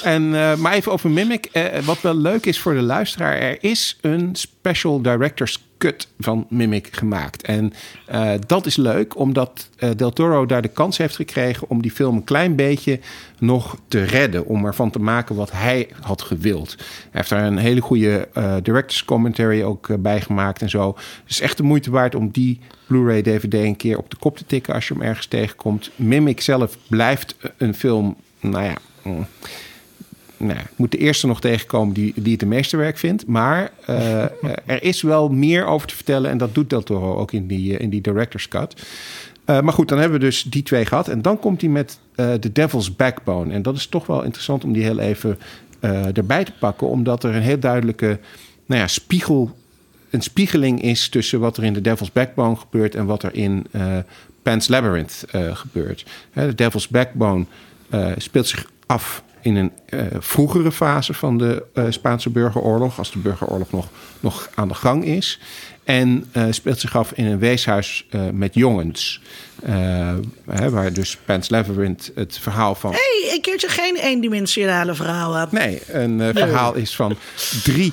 [SPEAKER 2] en, eh, maar even over Mimic. Eh, wat wel leuk is voor de luisteraar. Er is een special director's cut van Mimic gemaakt. En eh, dat is leuk omdat eh, Del Toro daar de kans heeft gekregen... om die film een klein beetje nog te redden. Om ervan te maken wat hij had gewild. Hij heeft daar een hele goede eh, director's commentary ook bij gemaakt en zo. Het is echt de moeite waard om die Blu-ray DVD een keer op de kop te tikken... als je hem ergens tegenkomt. Mimic zelf blijft een film... Nou ja... mm, nou, ik moet de eerste nog tegenkomen die, die het de meeste werk vindt. Maar eh, [LAUGHS] er is wel meer over te vertellen. En dat doet Del Toro ook in die, eh, in die director's cut. Eh, maar goed, dan hebben we dus die twee gehad. En dan komt hij met The Devil's Backbone. En dat is toch wel interessant om die heel even erbij te pakken. Omdat er een heel duidelijke nou ja, spiegel, een spiegeling is tussen wat er in The Devil's Backbone gebeurt en wat er in eh Pan's Labyrinth gebeurt. The Devil's Backbone speelt zich af in een eh, vroegere fase van de eh, Spaanse burgeroorlog, als de burgeroorlog nog, nog aan de gang is. En eh, speelt zich af in een weeshuis met jongens. Hè, waar dus Pan's Labyrinth het verhaal van...
[SPEAKER 3] hey, een keertje geen eendimensionale vrouwen.
[SPEAKER 2] Nee, een verhaal is van drie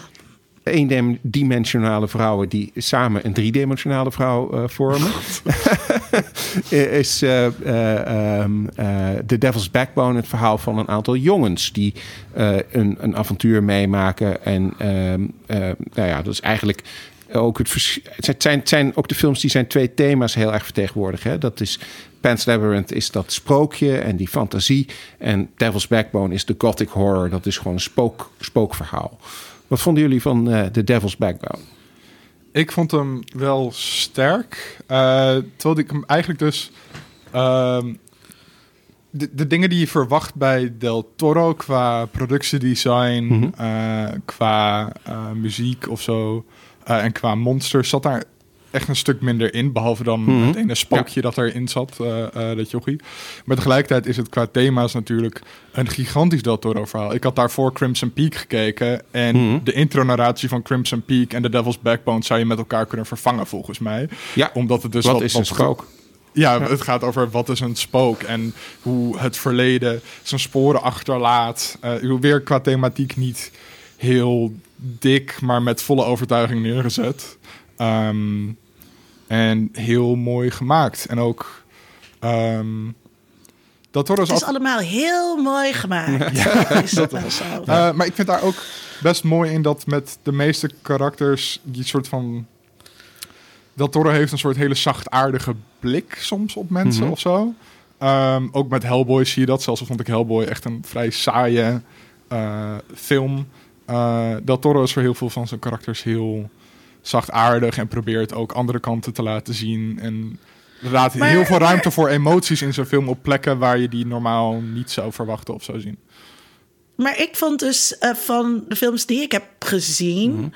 [SPEAKER 2] eendimensionale vrouwen die samen een driedimensionale vrouw eh, vormen. [LAUGHS] is eh, ehm, eh, The Devil's Backbone het verhaal van een aantal jongens die een, een avontuur meemaken. En ehm, eh, nou ja, dat is eigenlijk ook het, vers- het zijn, het zijn ook de films die zijn twee thema's heel erg vertegenwoordigen. Hè? Dat is Pan's Labyrinth is dat sprookje en die fantasie. En Devil's Backbone is de gothic horror. Dat is gewoon een spook, spookverhaal. Wat vonden jullie van eh The Devil's Backbone?
[SPEAKER 1] Ik vond hem wel sterk. eh, terwijl ik hem eigenlijk dus... ehm, de, de dingen die je verwacht bij Del Toro qua productiedesign,
[SPEAKER 2] Mhm.
[SPEAKER 1] eh, qua muziek of zo... en qua monsters zat daar echt een stuk minder in. Behalve dan
[SPEAKER 2] Mhm.
[SPEAKER 1] het ene spookje dat erin zat, eh, eh, dat jochie. Maar tegelijkertijd is het qua thema's natuurlijk een gigantisch Del Toro verhaal. Ik had daarvoor Crimson Peak gekeken. En
[SPEAKER 2] Mhm.
[SPEAKER 1] de intronarratie van Crimson Peak en The Devil's Backbone zou je met elkaar kunnen vervangen volgens mij.
[SPEAKER 2] Ja,
[SPEAKER 1] Omdat het dus
[SPEAKER 2] wat
[SPEAKER 1] wat,
[SPEAKER 2] is een spook?
[SPEAKER 1] Ja, het gaat over wat is een spook en hoe het verleden zijn sporen achterlaat. Eh, weer qua thematiek niet heel dik, maar met volle overtuiging neergezet. Ehm, en heel mooi gemaakt. En ook ehm dat Toro is
[SPEAKER 3] Het is
[SPEAKER 1] altijd-
[SPEAKER 3] allemaal heel mooi gemaakt. [LAUGHS] Ja, is [LAUGHS] dat wel zo.
[SPEAKER 1] Eh, maar ik vind daar ook best mooi in dat met de meeste karakters die soort van. Dat Toro heeft een soort hele zachtaardige blik soms op mensen
[SPEAKER 2] Mhm.
[SPEAKER 1] of zo. Ehm, ook met Hellboy zie je dat. Zelfs al vond ik Hellboy echt een vrij saaie eh, film. Eh Del Toro is voor heel veel van zijn karakters heel zachtaardig en probeert ook andere kanten te laten zien. En laat
[SPEAKER 3] Maar-
[SPEAKER 1] heel veel
[SPEAKER 3] maar-
[SPEAKER 1] ruimte voor emoties in zijn film op plekken waar je die normaal niet zou verwachten of zou zien.
[SPEAKER 3] Maar ik vond dus eh, van de films die ik heb gezien,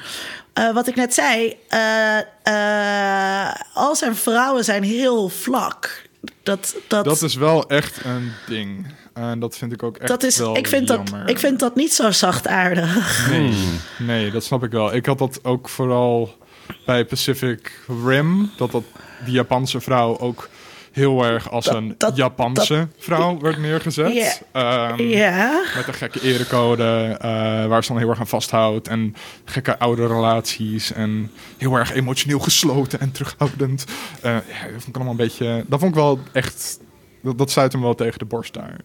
[SPEAKER 3] eh, wat ik net zei, eh, al zijn vrouwen zijn heel vlak. Dat, dat,
[SPEAKER 1] Dat is wel echt een ding. En dat vind ik ook echt
[SPEAKER 3] dat is,
[SPEAKER 1] wel
[SPEAKER 3] ik, vind dat,
[SPEAKER 1] jammer.
[SPEAKER 3] ik vind dat niet zo zachtaardig.
[SPEAKER 1] Nee,
[SPEAKER 2] Hmm.
[SPEAKER 1] nee, dat snap ik wel. Ik had dat ook vooral bij Pacific Rim. Dat, dat die Japanse vrouw ook heel erg als
[SPEAKER 3] Dat-
[SPEAKER 1] een
[SPEAKER 3] dat-
[SPEAKER 1] Japanse vrouw werd neergezet.
[SPEAKER 3] Ja.
[SPEAKER 1] Ehm,
[SPEAKER 3] Ja.
[SPEAKER 1] Met een gekke erecode, eh, waar ze dan heel erg aan vasthoudt. En gekke oude relaties. En heel erg emotioneel gesloten en terughoudend. Eh, ja, dat vond ik allemaal een beetje... Dat vond ik wel echt... Dat, dat stuit hem wel tegen de borst daar.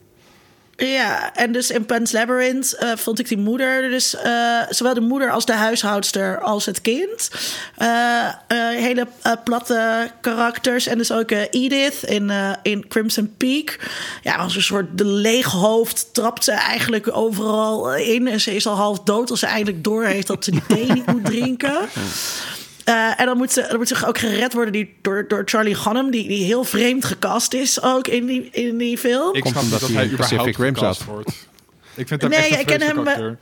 [SPEAKER 3] Ja, en dus in Pan's Labyrinth eh, vond ik die moeder, dus eh, zowel de moeder als de huishoudster als het kind. eh, hele platte karakters. En dus ook Edith in, in Crimson Peak. Ja, als een soort de leeg hoofd trapt ze eigenlijk overal in. En ze is al half dood als ze eindelijk door heeft dat ze die thee niet moet drinken. Eh, en dan moet, ze, dan moet ze ook gered worden die, door, door Charlie Hunnam, die, die heel vreemd gecast is ook in die, in die film.
[SPEAKER 1] Ik snap niet dat
[SPEAKER 2] hij Pacific Rim
[SPEAKER 1] gecast
[SPEAKER 2] zat.
[SPEAKER 1] wordt. Ik vind hem
[SPEAKER 3] Nee,
[SPEAKER 1] echt een
[SPEAKER 3] ik ken hem,
[SPEAKER 1] acteur.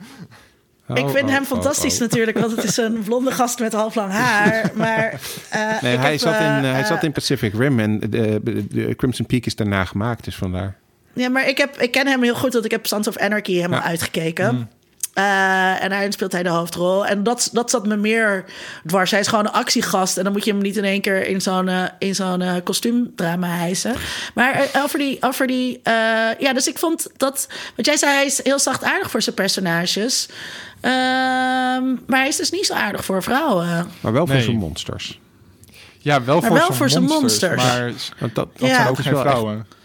[SPEAKER 3] Ik vind
[SPEAKER 2] Oh,
[SPEAKER 3] hem
[SPEAKER 2] oh,
[SPEAKER 3] fantastisch
[SPEAKER 2] oh.
[SPEAKER 3] natuurlijk, want het is een blonde gast met half lang haar. [LAUGHS] Maar eh,
[SPEAKER 2] Nee, hij,
[SPEAKER 3] heb,
[SPEAKER 2] zat in,
[SPEAKER 3] eh,
[SPEAKER 2] eh, hij
[SPEAKER 3] eh,
[SPEAKER 2] zat in Pacific Rim en de, de, de Crimson Peak is daarna gemaakt, dus vandaar.
[SPEAKER 3] Ja, maar ik, heb, ik ken hem heel goed, want ik heb Sons of Anarchy helemaal
[SPEAKER 2] Ja.
[SPEAKER 3] uitgekeken. Eh, en daarin speelt hij de hoofdrol. En dat, dat zat me meer dwars. Hij is gewoon een actiegast. En dan moet je hem niet in één keer in zo'n, eh, in zo'n eh, kostuumdrama hijsen. Maar over die... Eh, ja, dus ik vond dat... Want jij zei, hij is heel zachtaardig voor zijn personages. Ehm, maar hij is dus niet zo aardig voor vrouwen.
[SPEAKER 2] Maar wel voor
[SPEAKER 1] Nee.
[SPEAKER 2] zijn monsters.
[SPEAKER 1] Ja, wel
[SPEAKER 3] Maar
[SPEAKER 1] voor
[SPEAKER 3] wel
[SPEAKER 1] zijn
[SPEAKER 3] voor zijn
[SPEAKER 1] monsters.
[SPEAKER 3] monsters.
[SPEAKER 1] Maar
[SPEAKER 2] Want dat,
[SPEAKER 1] dat
[SPEAKER 3] Ja.
[SPEAKER 1] zijn ook geen
[SPEAKER 2] wel echt-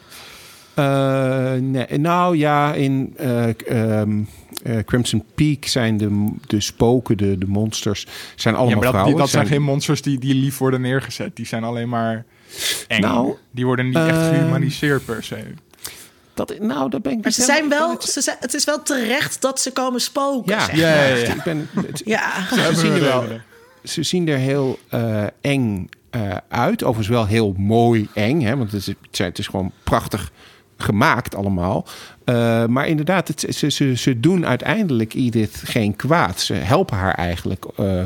[SPEAKER 2] Eh, nee, nou ja, in eh, ehm, eh, Crimson Peak zijn de, de spoken, de, de monsters, zijn
[SPEAKER 1] Ja,
[SPEAKER 2] allemaal
[SPEAKER 1] maar dat, die-
[SPEAKER 2] vrouwen.
[SPEAKER 1] dat zijn geen monsters die, die lief worden neergezet. Die zijn alleen maar eng.
[SPEAKER 2] Nou,
[SPEAKER 1] die worden niet echt
[SPEAKER 2] eh,
[SPEAKER 1] gehumaniseerd per se.
[SPEAKER 2] Dat, nou, dat ben ik
[SPEAKER 3] Maar
[SPEAKER 2] niet
[SPEAKER 3] ze zijn
[SPEAKER 2] helemaal-
[SPEAKER 3] wel, ze zijn, het is wel terecht dat ze komen spoken.
[SPEAKER 2] Ja,
[SPEAKER 3] zeg
[SPEAKER 1] Ja, ja, ja.
[SPEAKER 2] Ik ben, het-
[SPEAKER 3] ja.
[SPEAKER 2] ze, zien er wel, ze zien er heel eh, eng eh, uit. Overigens wel heel mooi eng. Hè? Want het is, het zijn- het is gewoon prachtig gemaakt allemaal. Eh, maar inderdaad, het, ze, ze, ze doen uiteindelijk Edith geen kwaad. Ze helpen haar eigenlijk eh,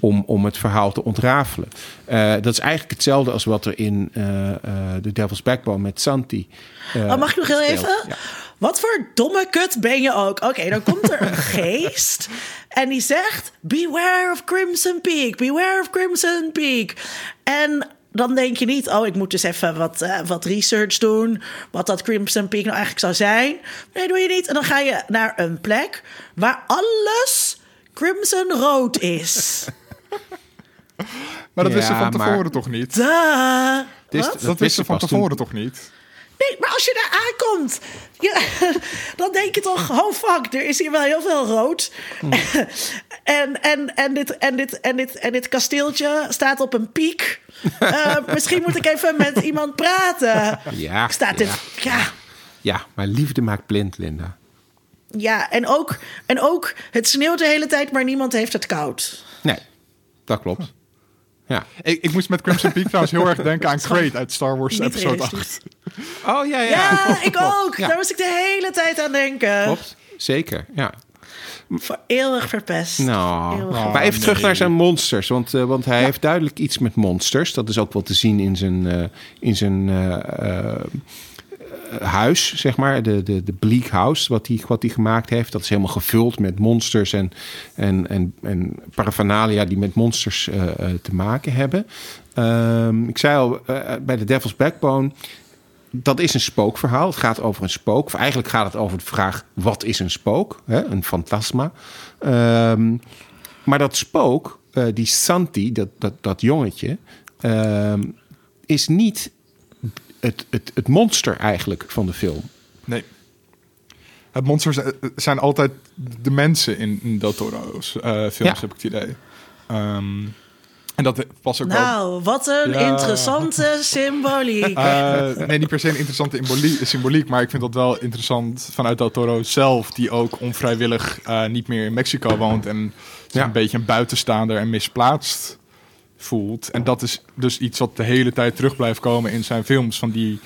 [SPEAKER 2] om, om het verhaal te ontrafelen. Eh, dat is eigenlijk hetzelfde als wat er in eh eh The Devil's Backbone met Santi... eh,
[SPEAKER 3] Oh, mag ik nog heel
[SPEAKER 2] speelt.
[SPEAKER 3] even?
[SPEAKER 2] Ja.
[SPEAKER 3] Wat voor domme kut ben je ook? Oké, dan komt er een [LAUGHS] geest en die zegt: Beware of Crimson Peak, beware of Crimson Peak. En dan denk je niet: Oh, ik moet dus even wat, eh, wat research doen. Wat dat Crimson Peak nou eigenlijk zou zijn. Nee, doe je niet. En dan ga je naar een plek waar alles crimson rood is. [LAUGHS]
[SPEAKER 1] Maar dat wisten ze
[SPEAKER 2] Ja,
[SPEAKER 1] van
[SPEAKER 2] maar-
[SPEAKER 1] tevoren toch niet?
[SPEAKER 3] Duh.
[SPEAKER 2] Het is-
[SPEAKER 3] Wat?
[SPEAKER 1] Dat
[SPEAKER 2] wisten
[SPEAKER 1] wisten ze van tevoren
[SPEAKER 2] toen-
[SPEAKER 1] toch niet?
[SPEAKER 3] Nee, maar als je daar aankomt, ja, [LAUGHS] dan denk je toch, oh fuck, er is hier wel heel veel rood. [LAUGHS] en, en, en, dit, en, dit, en, dit, en dit kasteeltje staat op een piek. [LAUGHS] Eh, misschien moet ik even met iemand praten.
[SPEAKER 2] Ja,
[SPEAKER 3] Staat dit, ja.
[SPEAKER 2] Ja, maar liefde maakt blind, Linda.
[SPEAKER 3] Ja, en ook, en ook, het sneeuwt de hele tijd, maar niemand heeft het koud.
[SPEAKER 2] Nee, dat klopt. Ja.
[SPEAKER 1] Ik, ik moest met Crimson Peak trouwens heel erg denken aan [LAUGHS] Crate uit Star Wars
[SPEAKER 3] Niet
[SPEAKER 1] Episode
[SPEAKER 3] realistisch.
[SPEAKER 1] 8.
[SPEAKER 2] Oh ja, ja.
[SPEAKER 3] Ja, ik ook.
[SPEAKER 2] Ja,
[SPEAKER 3] Daar moest ik de hele tijd aan denken.
[SPEAKER 2] klopt. Zeker, ja.
[SPEAKER 3] Voor eeuwig verpest.
[SPEAKER 2] Nou,
[SPEAKER 3] Eeuwig
[SPEAKER 1] Oh,
[SPEAKER 2] maar even terug naar zijn monsters. Want, eh, want hij heeft duidelijk iets met monsters. Dat is ook wel te zien in zijn, eh, in zijn eh, huis, zeg maar. De, de, de Bleak House, wat hij wat hij gemaakt heeft. Dat is helemaal gevuld met monsters en, en, en, en paraphernalia die met monsters eh, eh, te maken hebben. Ehm, ik zei al, eh, bij de Devil's Backbone dat is een spookverhaal. Het gaat over een spook. Of eigenlijk gaat het over de vraag: wat is een spook? Hè? Een fantasma. Ehm, maar dat spook, eh, die Santi, dat, dat, dat jongetje, ehm, is niet het, het, het monster eigenlijk van de film.
[SPEAKER 1] Nee. Het monsters zijn altijd de mensen in, in Del Toro's eh, films,
[SPEAKER 2] Ja.
[SPEAKER 1] heb ik het idee. Ehm, en dat was ook wel...
[SPEAKER 3] Nou, wat een
[SPEAKER 1] Ja.
[SPEAKER 3] interessante [LAUGHS] symboliek.
[SPEAKER 1] Eh, nee, niet per se een interessante symboliek, maar ik vind dat wel interessant vanuit Del Toro zelf, die ook onvrijwillig eh, niet meer in Mexico woont en
[SPEAKER 2] Ja.
[SPEAKER 1] een beetje een buitenstaander en misplaatst voelt. En dat is dus iets wat de hele tijd terug blijft komen in zijn films, van die...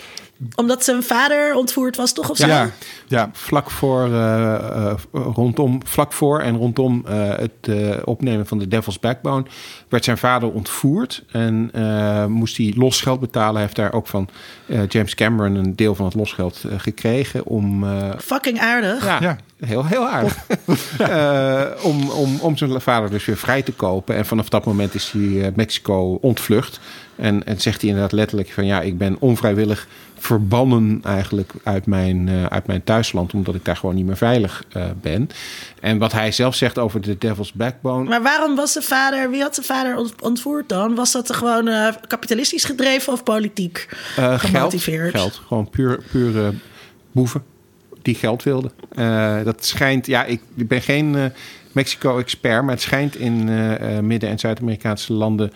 [SPEAKER 3] Omdat zijn vader ontvoerd was, toch? Of zo?
[SPEAKER 1] Ja, ja,
[SPEAKER 2] Vlak voor, eh, eh, rondom, vlak voor en rondom eh, het eh, opnemen van The Devil's Backbone werd zijn vader ontvoerd en eh, moest hij losgeld betalen. Hij heeft daar ook van eh, James Cameron een deel van het losgeld gekregen om eh,
[SPEAKER 3] Fucking aardig.
[SPEAKER 2] Ja,
[SPEAKER 1] Ja.
[SPEAKER 2] heel, heel aardig. [LAUGHS] Eh, om, om, om zijn vader dus weer vrij te kopen. En vanaf dat moment is hij eh, Mexico ontvlucht. En, en zegt hij inderdaad letterlijk van ja, ik ben onvrijwillig verbannen eigenlijk uit mijn, eh, uit mijn thuisland. Omdat ik daar gewoon niet meer veilig eh, ben. En wat hij zelf zegt over de Devil's Backbone.
[SPEAKER 3] Maar waarom was de vader, wie had de vader ont- ontvoerd dan? Was dat gewoon eh, kapitalistisch gedreven of politiek
[SPEAKER 2] Eh, geld,
[SPEAKER 3] gemotiveerd?
[SPEAKER 2] geld. Gewoon puur, pure boeven die geld wilden. Dat schijnt, ja, ik, ik ben geen Mexico-expert, maar het schijnt in Midden- en Zuid-Amerikaanse landen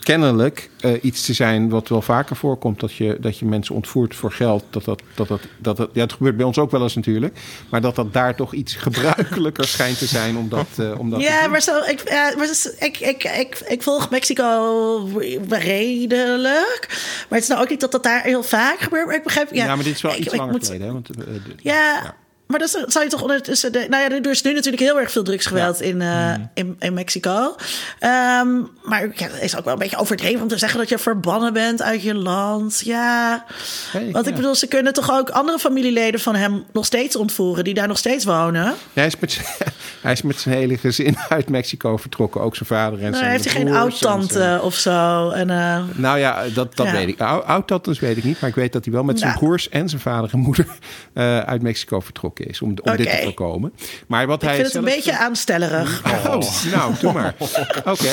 [SPEAKER 2] kennelijk eh, iets te zijn wat wel vaker voorkomt. Dat je, dat je mensen ontvoert voor geld. Dat dat, dat, dat, dat, dat, ja, het gebeurt bij ons ook wel eens natuurlijk. Maar dat dat daar toch iets [LAUGHS] gebruikelijker schijnt te zijn. Omdat, uh, omdat
[SPEAKER 3] Ja, maar, zo, ik, ja, maar dus, ik, ik, ik, ik volg Mexico redelijk. Maar het is nou ook niet dat dat daar heel vaak gebeurt. Maar ik begrijp... Ja,
[SPEAKER 2] ja maar dit is wel
[SPEAKER 3] ik,
[SPEAKER 2] iets langer
[SPEAKER 3] moet-
[SPEAKER 2] geleden. Hè? Want, uh, de,
[SPEAKER 3] Ja,
[SPEAKER 2] ja.
[SPEAKER 3] maar dan zou je toch ondertussen... De, nou ja, er is nu natuurlijk heel erg veel drugsgeweld in, uh, in, in Mexico. Um, maar ja, het is ook wel een beetje overdreven om te zeggen dat je verbannen bent uit je land. Ja,
[SPEAKER 2] Hey,
[SPEAKER 3] want ik
[SPEAKER 2] ja.
[SPEAKER 3] bedoel, ze kunnen toch ook andere familieleden van hem nog steeds ontvoeren... die daar nog steeds wonen?
[SPEAKER 2] Ja, hij, is met, [LAUGHS] hij is met zijn hele gezin uit Mexico vertrokken. Ook zijn vader en
[SPEAKER 3] Nou,
[SPEAKER 2] zijn
[SPEAKER 3] heeft hij geen oud-tante of zo? En, uh,
[SPEAKER 2] Nou ja, dat, dat
[SPEAKER 3] Ja.
[SPEAKER 2] weet ik. Ou- Oud-tantes weet ik niet. Maar ik weet dat hij wel met zijn
[SPEAKER 3] Nou.
[SPEAKER 2] broers en zijn vader en moeder uh, uit Mexico vertrokken is. Om, om dit te voorkomen. Maar wat
[SPEAKER 3] ik
[SPEAKER 2] hij
[SPEAKER 3] vind het een beetje aanstellerig.
[SPEAKER 2] Oh, nou, doe maar. [LAUGHS] Oké.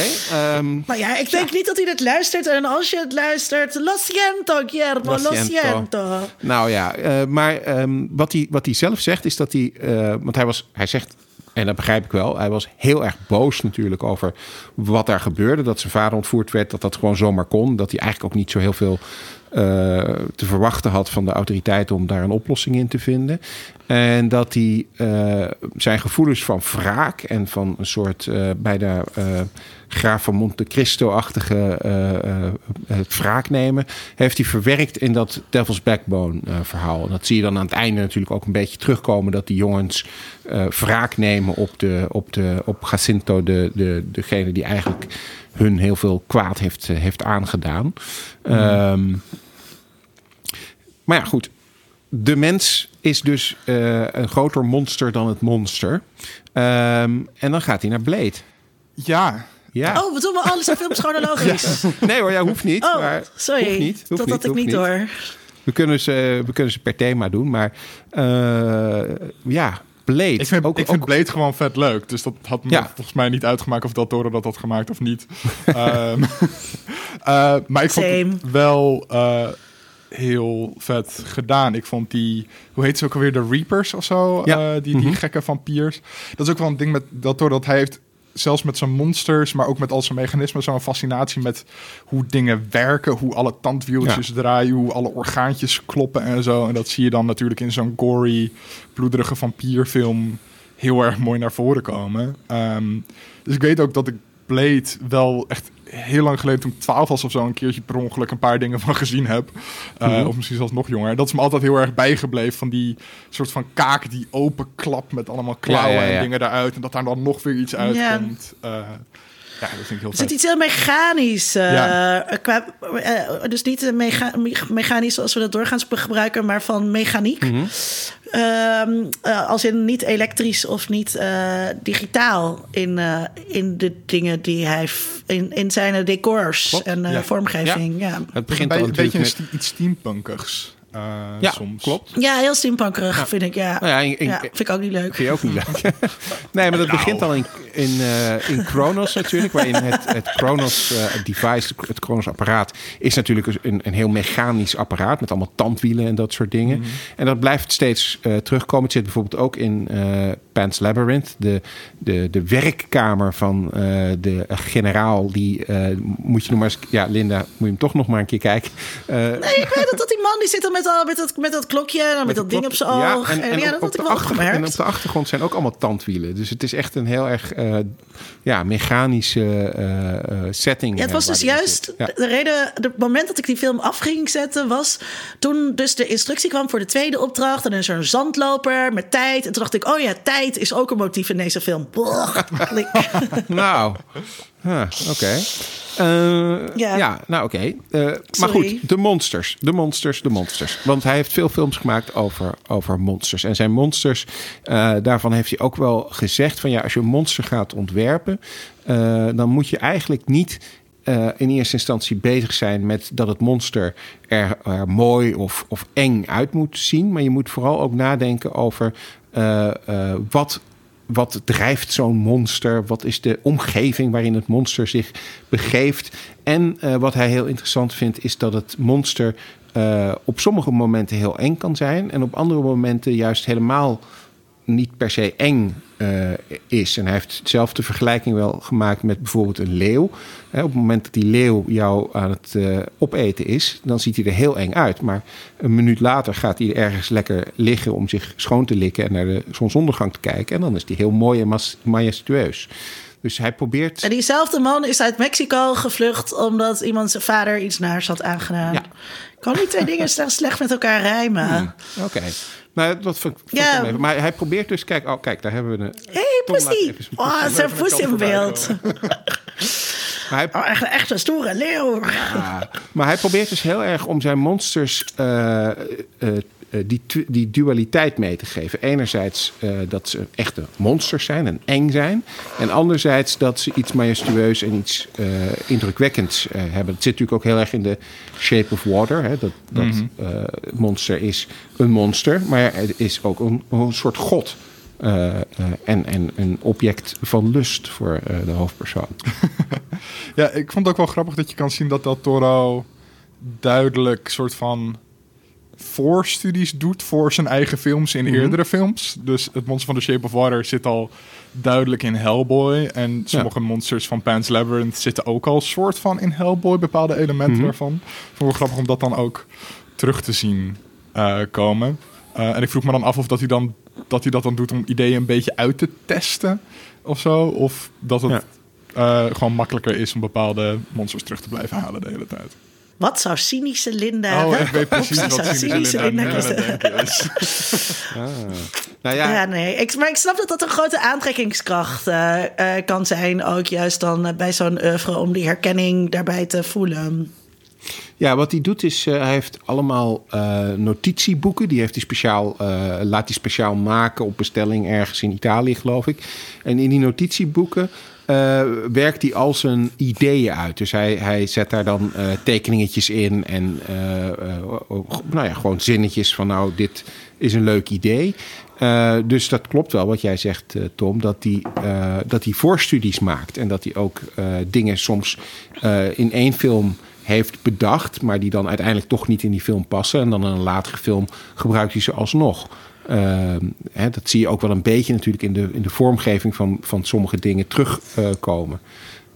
[SPEAKER 2] Ehm,
[SPEAKER 3] Maar ja, ik denk niet dat hij dit luistert. En als je het luistert, lo siento, Guillermo,
[SPEAKER 2] Lo siento. Nou ja, eh, maar ehm, wat, hij, wat hij zelf zegt is dat hij... eh, want hij, was, hij zegt, en dat begrijp ik wel... hij was heel erg boos natuurlijk over wat daar gebeurde. Dat zijn vader ontvoerd werd, dat dat gewoon zomaar kon. Dat hij eigenlijk ook niet zo heel veel te verwachten had van de autoriteiten... om daar een oplossing in te vinden. En dat hij eh, zijn gevoelens van wraak en van een soort eh bijna eh Graaf van Monte Cristo-achtige eh, eh, het wraak nemen, heeft hij verwerkt in dat Devil's Backbone eh, verhaal. En dat zie je dan aan het einde natuurlijk ook een beetje terugkomen, dat die jongens eh wraak nemen op, de, op, de, op Jacinto, de, de, degene die eigenlijk hun heel veel kwaad heeft, eh, heeft aangedaan. Ehm, maar ja, goed. De mens is dus eh, een groter monster dan het monster. Ehm, en dan gaat hij naar Blade.
[SPEAKER 1] Ja,
[SPEAKER 2] Ja.
[SPEAKER 3] Oh, we doen we alles in films chronologisch. [LAUGHS]
[SPEAKER 2] Nee hoor, ja, hoeft niet.
[SPEAKER 3] Oh,
[SPEAKER 2] maar
[SPEAKER 3] sorry.
[SPEAKER 2] Hoeft niet, hoeft
[SPEAKER 3] dat
[SPEAKER 2] niet,
[SPEAKER 3] had ik niet door.
[SPEAKER 2] We kunnen, ze, we kunnen ze per thema doen, maar eh, ja, Blade.
[SPEAKER 1] ik vind,
[SPEAKER 2] ook,
[SPEAKER 1] ik vind
[SPEAKER 2] ook-
[SPEAKER 1] Blade gewoon vet leuk. Dus dat had me
[SPEAKER 2] Ja.
[SPEAKER 1] volgens mij niet uitgemaakt of Del Toro dat had gemaakt of niet. [LAUGHS] Ehm, [LAUGHS] eh, maar ik vond
[SPEAKER 3] Same.
[SPEAKER 1] wel eh, heel vet gedaan. Ik vond die, hoe heet ze ook alweer, de Reapers of zo?
[SPEAKER 2] Ja.
[SPEAKER 1] Eh, die, die
[SPEAKER 2] Mhm.
[SPEAKER 1] gekke vampiers. Dat is ook wel een ding met dat hij heeft... Zelfs met zijn monsters, maar ook met al zijn mechanismen, zo'n fascinatie met hoe dingen werken, hoe alle tandwieltjes draaien, hoe alle orgaantjes kloppen en zo. En dat zie je dan natuurlijk in zo'n gory, bloederige vampierfilm heel erg mooi naar voren komen. Ehm, dus ik weet ook dat ik Blade wel echt heel lang geleden, toen ik 12 was of zo, een keertje per ongeluk een paar dingen van [LAUGHS] gezien heb. Uh,
[SPEAKER 2] Mhm.
[SPEAKER 1] Of misschien zelfs nog jonger. Dat is me altijd heel erg bijgebleven van die soort van kaak die open klapt met allemaal klauwen
[SPEAKER 2] Ja, ja, ja.
[SPEAKER 1] en dingen daaruit. En dat daar dan nog weer iets uitkomt. Ja, ja dat vind ik heel
[SPEAKER 3] Er zit iets heel mechanisch. eh,
[SPEAKER 1] Ja.
[SPEAKER 3] qua, eh, dus niet eh, mecha me- mechanisch zoals we dat doorgaans gebruiken, maar van mechaniek.
[SPEAKER 2] Mhm.
[SPEAKER 3] Ehm, eh, als in niet elektrisch of niet eh, digitaal in, eh, in de dingen die hij in, in zijn decors
[SPEAKER 2] Klopt,
[SPEAKER 3] en eh,
[SPEAKER 2] ja.
[SPEAKER 3] vormgeving. Ja.
[SPEAKER 2] Het begint
[SPEAKER 1] bij- een beetje
[SPEAKER 2] met...
[SPEAKER 1] iets steampunkigs. Eh,
[SPEAKER 2] Ja,
[SPEAKER 1] soms.
[SPEAKER 2] klopt.
[SPEAKER 3] ja, heel steampunkerig vind ik. Ja.
[SPEAKER 2] Nou ja, in- in-
[SPEAKER 3] Ja, vind ik ook niet leuk.
[SPEAKER 2] Vind je ook niet leuk? [LAUGHS] [LAUGHS] nee, maar dat begint al in, in, eh, in Chronos natuurlijk. Waarin het, het Chronos eh, device, het Chronos apparaat... is natuurlijk een, een heel mechanisch apparaat... met allemaal tandwielen en dat soort dingen. En dat blijft steeds eh, terugkomen. Het zit bijvoorbeeld ook in eh Pan's Labyrinth. De, de, de werkkamer van eh, de generaal. Die eh, moet je nog maar eens... Ja, Linda, moet je hem toch nog maar een keer kijken. Eh,
[SPEAKER 3] Nee, ik weet dat, dat die man die zit dan met, al, met, dat, met dat klokje en dan met, dat ding op zijn oog.
[SPEAKER 2] en, en
[SPEAKER 3] ja, dat
[SPEAKER 2] op
[SPEAKER 3] had ik wel gemerkt.
[SPEAKER 2] en op de achtergrond zijn ook allemaal tandwielen. Dus het is echt een heel erg ja, mechanische setting.
[SPEAKER 3] Ja, het was dus juist.
[SPEAKER 2] Ja.
[SPEAKER 3] de reden, het moment dat ik die film af ging zetten was toen dus de instructie kwam voor de tweede opdracht en dan is er een zandloper met tijd en toen dacht ik, oh ja, tijd is ook een motief in deze film. [LAUGHS]
[SPEAKER 2] Nou, huh, oké. Eh, ja.
[SPEAKER 3] Ja.
[SPEAKER 2] nou oké. Eh, maar goed, de monsters, de monsters, de monsters. Want hij heeft veel films gemaakt over, over monsters. En zijn monsters, eh, daarvan heeft hij ook wel gezegd van ja, als je een monster gaat ontwerpen, dan moet je eigenlijk niet in eerste instantie bezig zijn met dat het monster er, er mooi of, of eng uit moet zien. Maar je moet vooral ook nadenken over eh, eh, wat wat drijft zo'n monster? Wat is de omgeving waarin het monster zich begeeft? En eh, wat hij heel interessant vindt, is dat het monster op sommige momenten heel eng kan zijn. En op andere momenten juist helemaal niet per se eng eh, is. En hij heeft zelf de vergelijking wel gemaakt met bijvoorbeeld een leeuw. Hè, op het moment dat die leeuw jou aan het eh, opeten is, dan ziet hij er heel eng uit. Maar een minuut later gaat hij ergens lekker liggen om zich schoon te likken en naar de zonsondergang te kijken. En dan is hij heel mooi en majestueus. Dus hij probeert.
[SPEAKER 3] En diezelfde man is uit Mexico gevlucht omdat iemand zijn vader iets naars had aangedaan.
[SPEAKER 2] Ja.
[SPEAKER 3] Kan die twee [LAUGHS] dingen slecht, slecht met elkaar rijmen?
[SPEAKER 2] Oké. Nou, dat
[SPEAKER 3] Ja.
[SPEAKER 2] even. Maar hij probeert dus, kijk, oh, kijk, daar hebben we een.
[SPEAKER 3] Hé, hey,
[SPEAKER 2] zijn
[SPEAKER 3] Oh, zijn poes in beeld. [LAUGHS]
[SPEAKER 2] Hij,
[SPEAKER 3] Oh, echt, echt een stoere leeuw.
[SPEAKER 2] Ja, maar hij probeert dus heel erg om zijn monsters eh, die, tu- die dualiteit mee te geven. Enerzijds eh, dat ze echte monsters zijn en eng zijn. En anderzijds dat ze iets majestueus en iets eh, indrukwekkends eh, hebben. Dat zit natuurlijk ook heel erg in de Shape of Water. Hè? Dat, dat eh, monster is een monster, maar het is ook een, een soort god. Eh, eh, en, en een object van lust voor eh, de hoofdpersoon. [LAUGHS]
[SPEAKER 1] Ja, ik vond het ook wel grappig dat je kan zien dat Del Toro duidelijk soort van voorstudies doet voor zijn eigen films in eerdere films. Dus het monster van The Shape of Water zit al duidelijk in Hellboy. En sommige monsters van Pan's Labyrinth zitten ook al soort van in Hellboy, bepaalde elementen daarvan. Vond ik grappig om dat dan ook terug te zien eh, komen. Eh, en ik vroeg me dan af of dat hij, dan, dat hij dat dan doet om ideeën een beetje uit te testen of zo. Of dat het
[SPEAKER 2] Ja.
[SPEAKER 1] eh, gewoon makkelijker is om bepaalde monsters terug te blijven halen de hele tijd.
[SPEAKER 3] Wat zou cynische Linda...
[SPEAKER 1] Oh, ik weet [LAUGHS] precies
[SPEAKER 3] Oeps,
[SPEAKER 1] wat
[SPEAKER 3] zou
[SPEAKER 1] cynische Linda het denken is. [LAUGHS]
[SPEAKER 2] Nou ja,
[SPEAKER 3] Ja, nee. Ik, maar ik snap dat dat een grote aantrekkingskracht eh, eh, kan zijn. Ook juist dan eh, bij zo'n oeuvre om die herkenning daarbij te voelen.
[SPEAKER 2] Ja, wat hij doet is, eh, hij heeft allemaal eh, notitieboeken. Die heeft hij speciaal, eh, laat hij speciaal maken op bestelling ergens in Italië, geloof ik. En in die notitieboeken eh, werkt hij al zijn ideeën uit. Dus hij, hij zet daar dan eh, tekeningetjes in en eh, nou ja, gewoon zinnetjes van nou, dit is een leuk idee. Dus dat klopt wel wat jij zegt, Tom, dat hij, dat hij voorstudies maakt. En dat hij ook dingen soms in één film heeft bedacht, maar die dan uiteindelijk toch niet in die film passen. En dan in een latere film gebruikt hij ze alsnog. Uh, hè, dat zie je ook wel een beetje natuurlijk in de, in de vormgeving van, van sommige dingen terugkomen.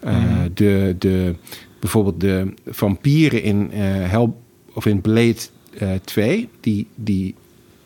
[SPEAKER 2] Uh, de, de, bijvoorbeeld de vampieren in, uh, Hell, of in Blade 2, die, die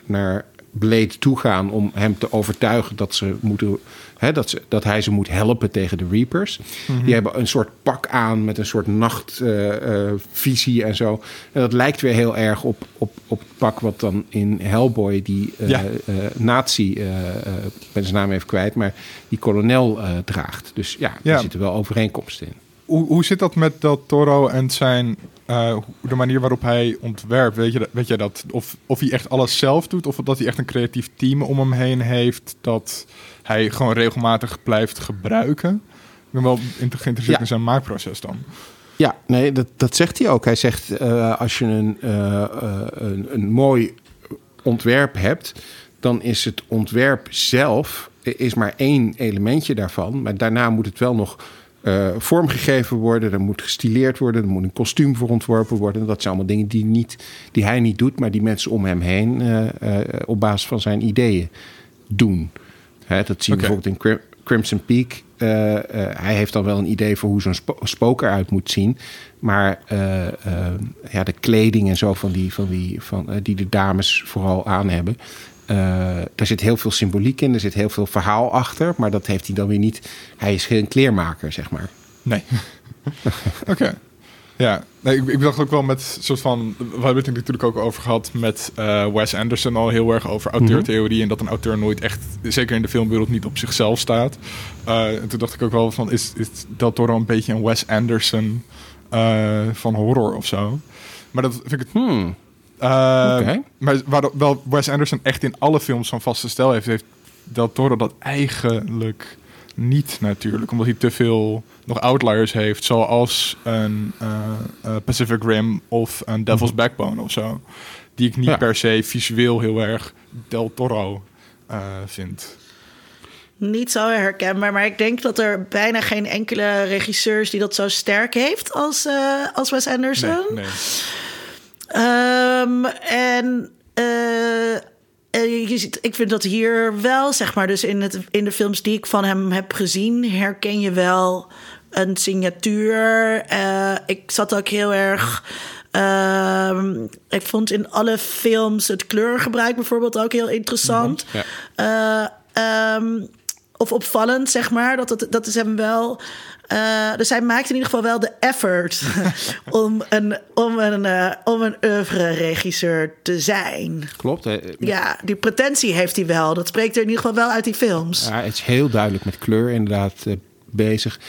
[SPEAKER 2] naar Blade toegaan om hem te overtuigen dat, ze moeten, hè, dat, ze, dat hij ze moet helpen tegen de Reapers. Die hebben een soort pak aan met een soort nachtvisie en zo. En dat lijkt weer heel erg op, op, op het pak wat dan in Hellboy die eh,
[SPEAKER 1] Ja.
[SPEAKER 2] eh, nazi, eh, eh, ik ben zijn naam even kwijt, maar die kolonel eh, draagt. Dus ja,
[SPEAKER 1] Ja.
[SPEAKER 2] er zitten wel overeenkomsten in.
[SPEAKER 1] Hoe, hoe zit dat met Del Toro en zijn, eh, de manier waarop hij ontwerpt? Weet, je, dat- weet jij dat? Of, of hij echt alles zelf doet, of dat hij echt een creatief team om hem heen heeft dat hij gewoon regelmatig blijft gebruiken? Ik ben wel geïnteresseerd
[SPEAKER 2] Ja.
[SPEAKER 1] in zijn maakproces dan.
[SPEAKER 2] Ja, nee, dat, dat zegt hij ook. Hij zegt eh, als je een, eh, eh, een, een mooi ontwerp hebt, dan is het ontwerp zelf is maar één elementje daarvan. Maar daarna moet het wel nog vormgegeven worden. Er moet gestileerd worden. Er moet een kostuum voor ontworpen worden. Dat zijn allemaal dingen die, niet, die hij niet doet, maar die mensen om hem heen op basis van zijn ideeën doen. Dat zien we
[SPEAKER 1] Oké.
[SPEAKER 2] bijvoorbeeld in Crim- Crimson Peak. Eh, eh, hij heeft dan wel een idee voor hoe zo'n spo- spook eruit moet zien. Maar eh, ja, de kleding en zo van die, van die, van, die de dames vooral aan hebben. daar zit heel veel symboliek in. Er zit heel veel verhaal achter. Maar dat heeft hij dan weer niet. Hij is geen kleermaker, zeg maar.
[SPEAKER 1] Nee. [LAUGHS] Oké. Ja, nee, ik, ik dacht ook wel met soort van. We hebben het natuurlijk ook over gehad met eh, Wes Anderson al heel erg over auteurtheorie. En dat een auteur nooit echt, zeker in de filmwereld, niet op zichzelf staat. Eh, en toen dacht ik ook wel van: is, is Del Toro een beetje een Wes Anderson eh, van horror of zo? Maar dat vind ik het.
[SPEAKER 2] Hmm.
[SPEAKER 1] Maar waar wel Wes Anderson echt in alle films van vaste stijl heeft, heeft Del Toro dat eigenlijk niet natuurlijk. Omdat hij te veel nog outliers heeft, zoals een eh, eh, Pacific Rim of een Devil's Backbone of zo. Die ik niet
[SPEAKER 2] Ja.
[SPEAKER 1] per se visueel heel erg Del Toro eh, vind.
[SPEAKER 3] Niet zo herkenbaar, maar ik denk dat er bijna geen enkele regisseur is die dat zo sterk heeft als, eh, als Wes Anderson.
[SPEAKER 1] Nee, nee.
[SPEAKER 3] Ehm, en je ziet, ik vind dat hier wel, zeg maar, dus in, het, in de films die ik van hem heb gezien, herken je wel een signatuur. Eh, ik zat ook heel erg. ehm, ik vond in alle films het kleurgebruik bijvoorbeeld ook heel interessant.
[SPEAKER 2] Ja.
[SPEAKER 3] Eh, ehm, of opvallend, zeg maar. Dat, dat, dat is hem wel. Eh, dus hij maakt in ieder geval wel de effort [LAUGHS] om een, om een, eh, om een oeuvre-regisseur te zijn.
[SPEAKER 2] Klopt. hè.
[SPEAKER 3] Ja, die pretentie heeft hij wel. Dat spreekt er in ieder geval wel uit die films.
[SPEAKER 2] Ja, het is heel duidelijk met kleur inderdaad eh, bezig.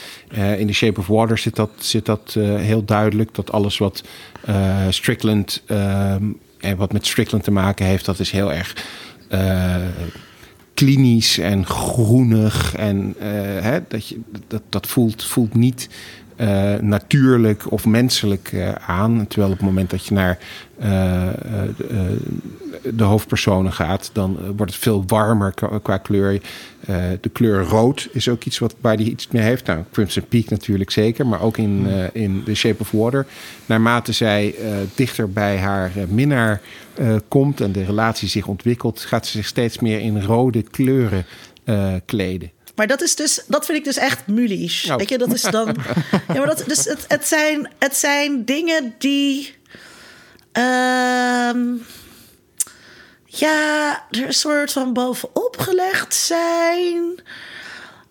[SPEAKER 2] In The Shape of Water zit dat, zit dat heel duidelijk. Dat alles wat Strickland ehm, en wat met Strickland te maken heeft, dat is heel erg klinisch en groenig. En eh, hè, dat, je, dat, dat voelt, voelt niet eh, natuurlijk of menselijk eh, aan. Terwijl op het moment dat je naar eh, de, hoofdpersonen gaat, dan wordt het veel warmer qua, qua kleur. De kleur rood is ook iets wat, waar hij iets mee heeft. Nou, Crimson Peak natuurlijk zeker, maar ook in, eh, in The Shape of Water. Naarmate zij dichter bij haar minnaar komt en de relatie zich ontwikkelt, gaat ze zich steeds meer in rode kleuren kleden.
[SPEAKER 3] Maar dat is dus, dat vind ik dus echt mulies.
[SPEAKER 2] Oh.
[SPEAKER 3] Weet je, dat is dan. [LAUGHS] ja, maar dat, dus het, het, zijn, het zijn dingen die. ehm, ja, er een soort van bovenop gelegd zijn.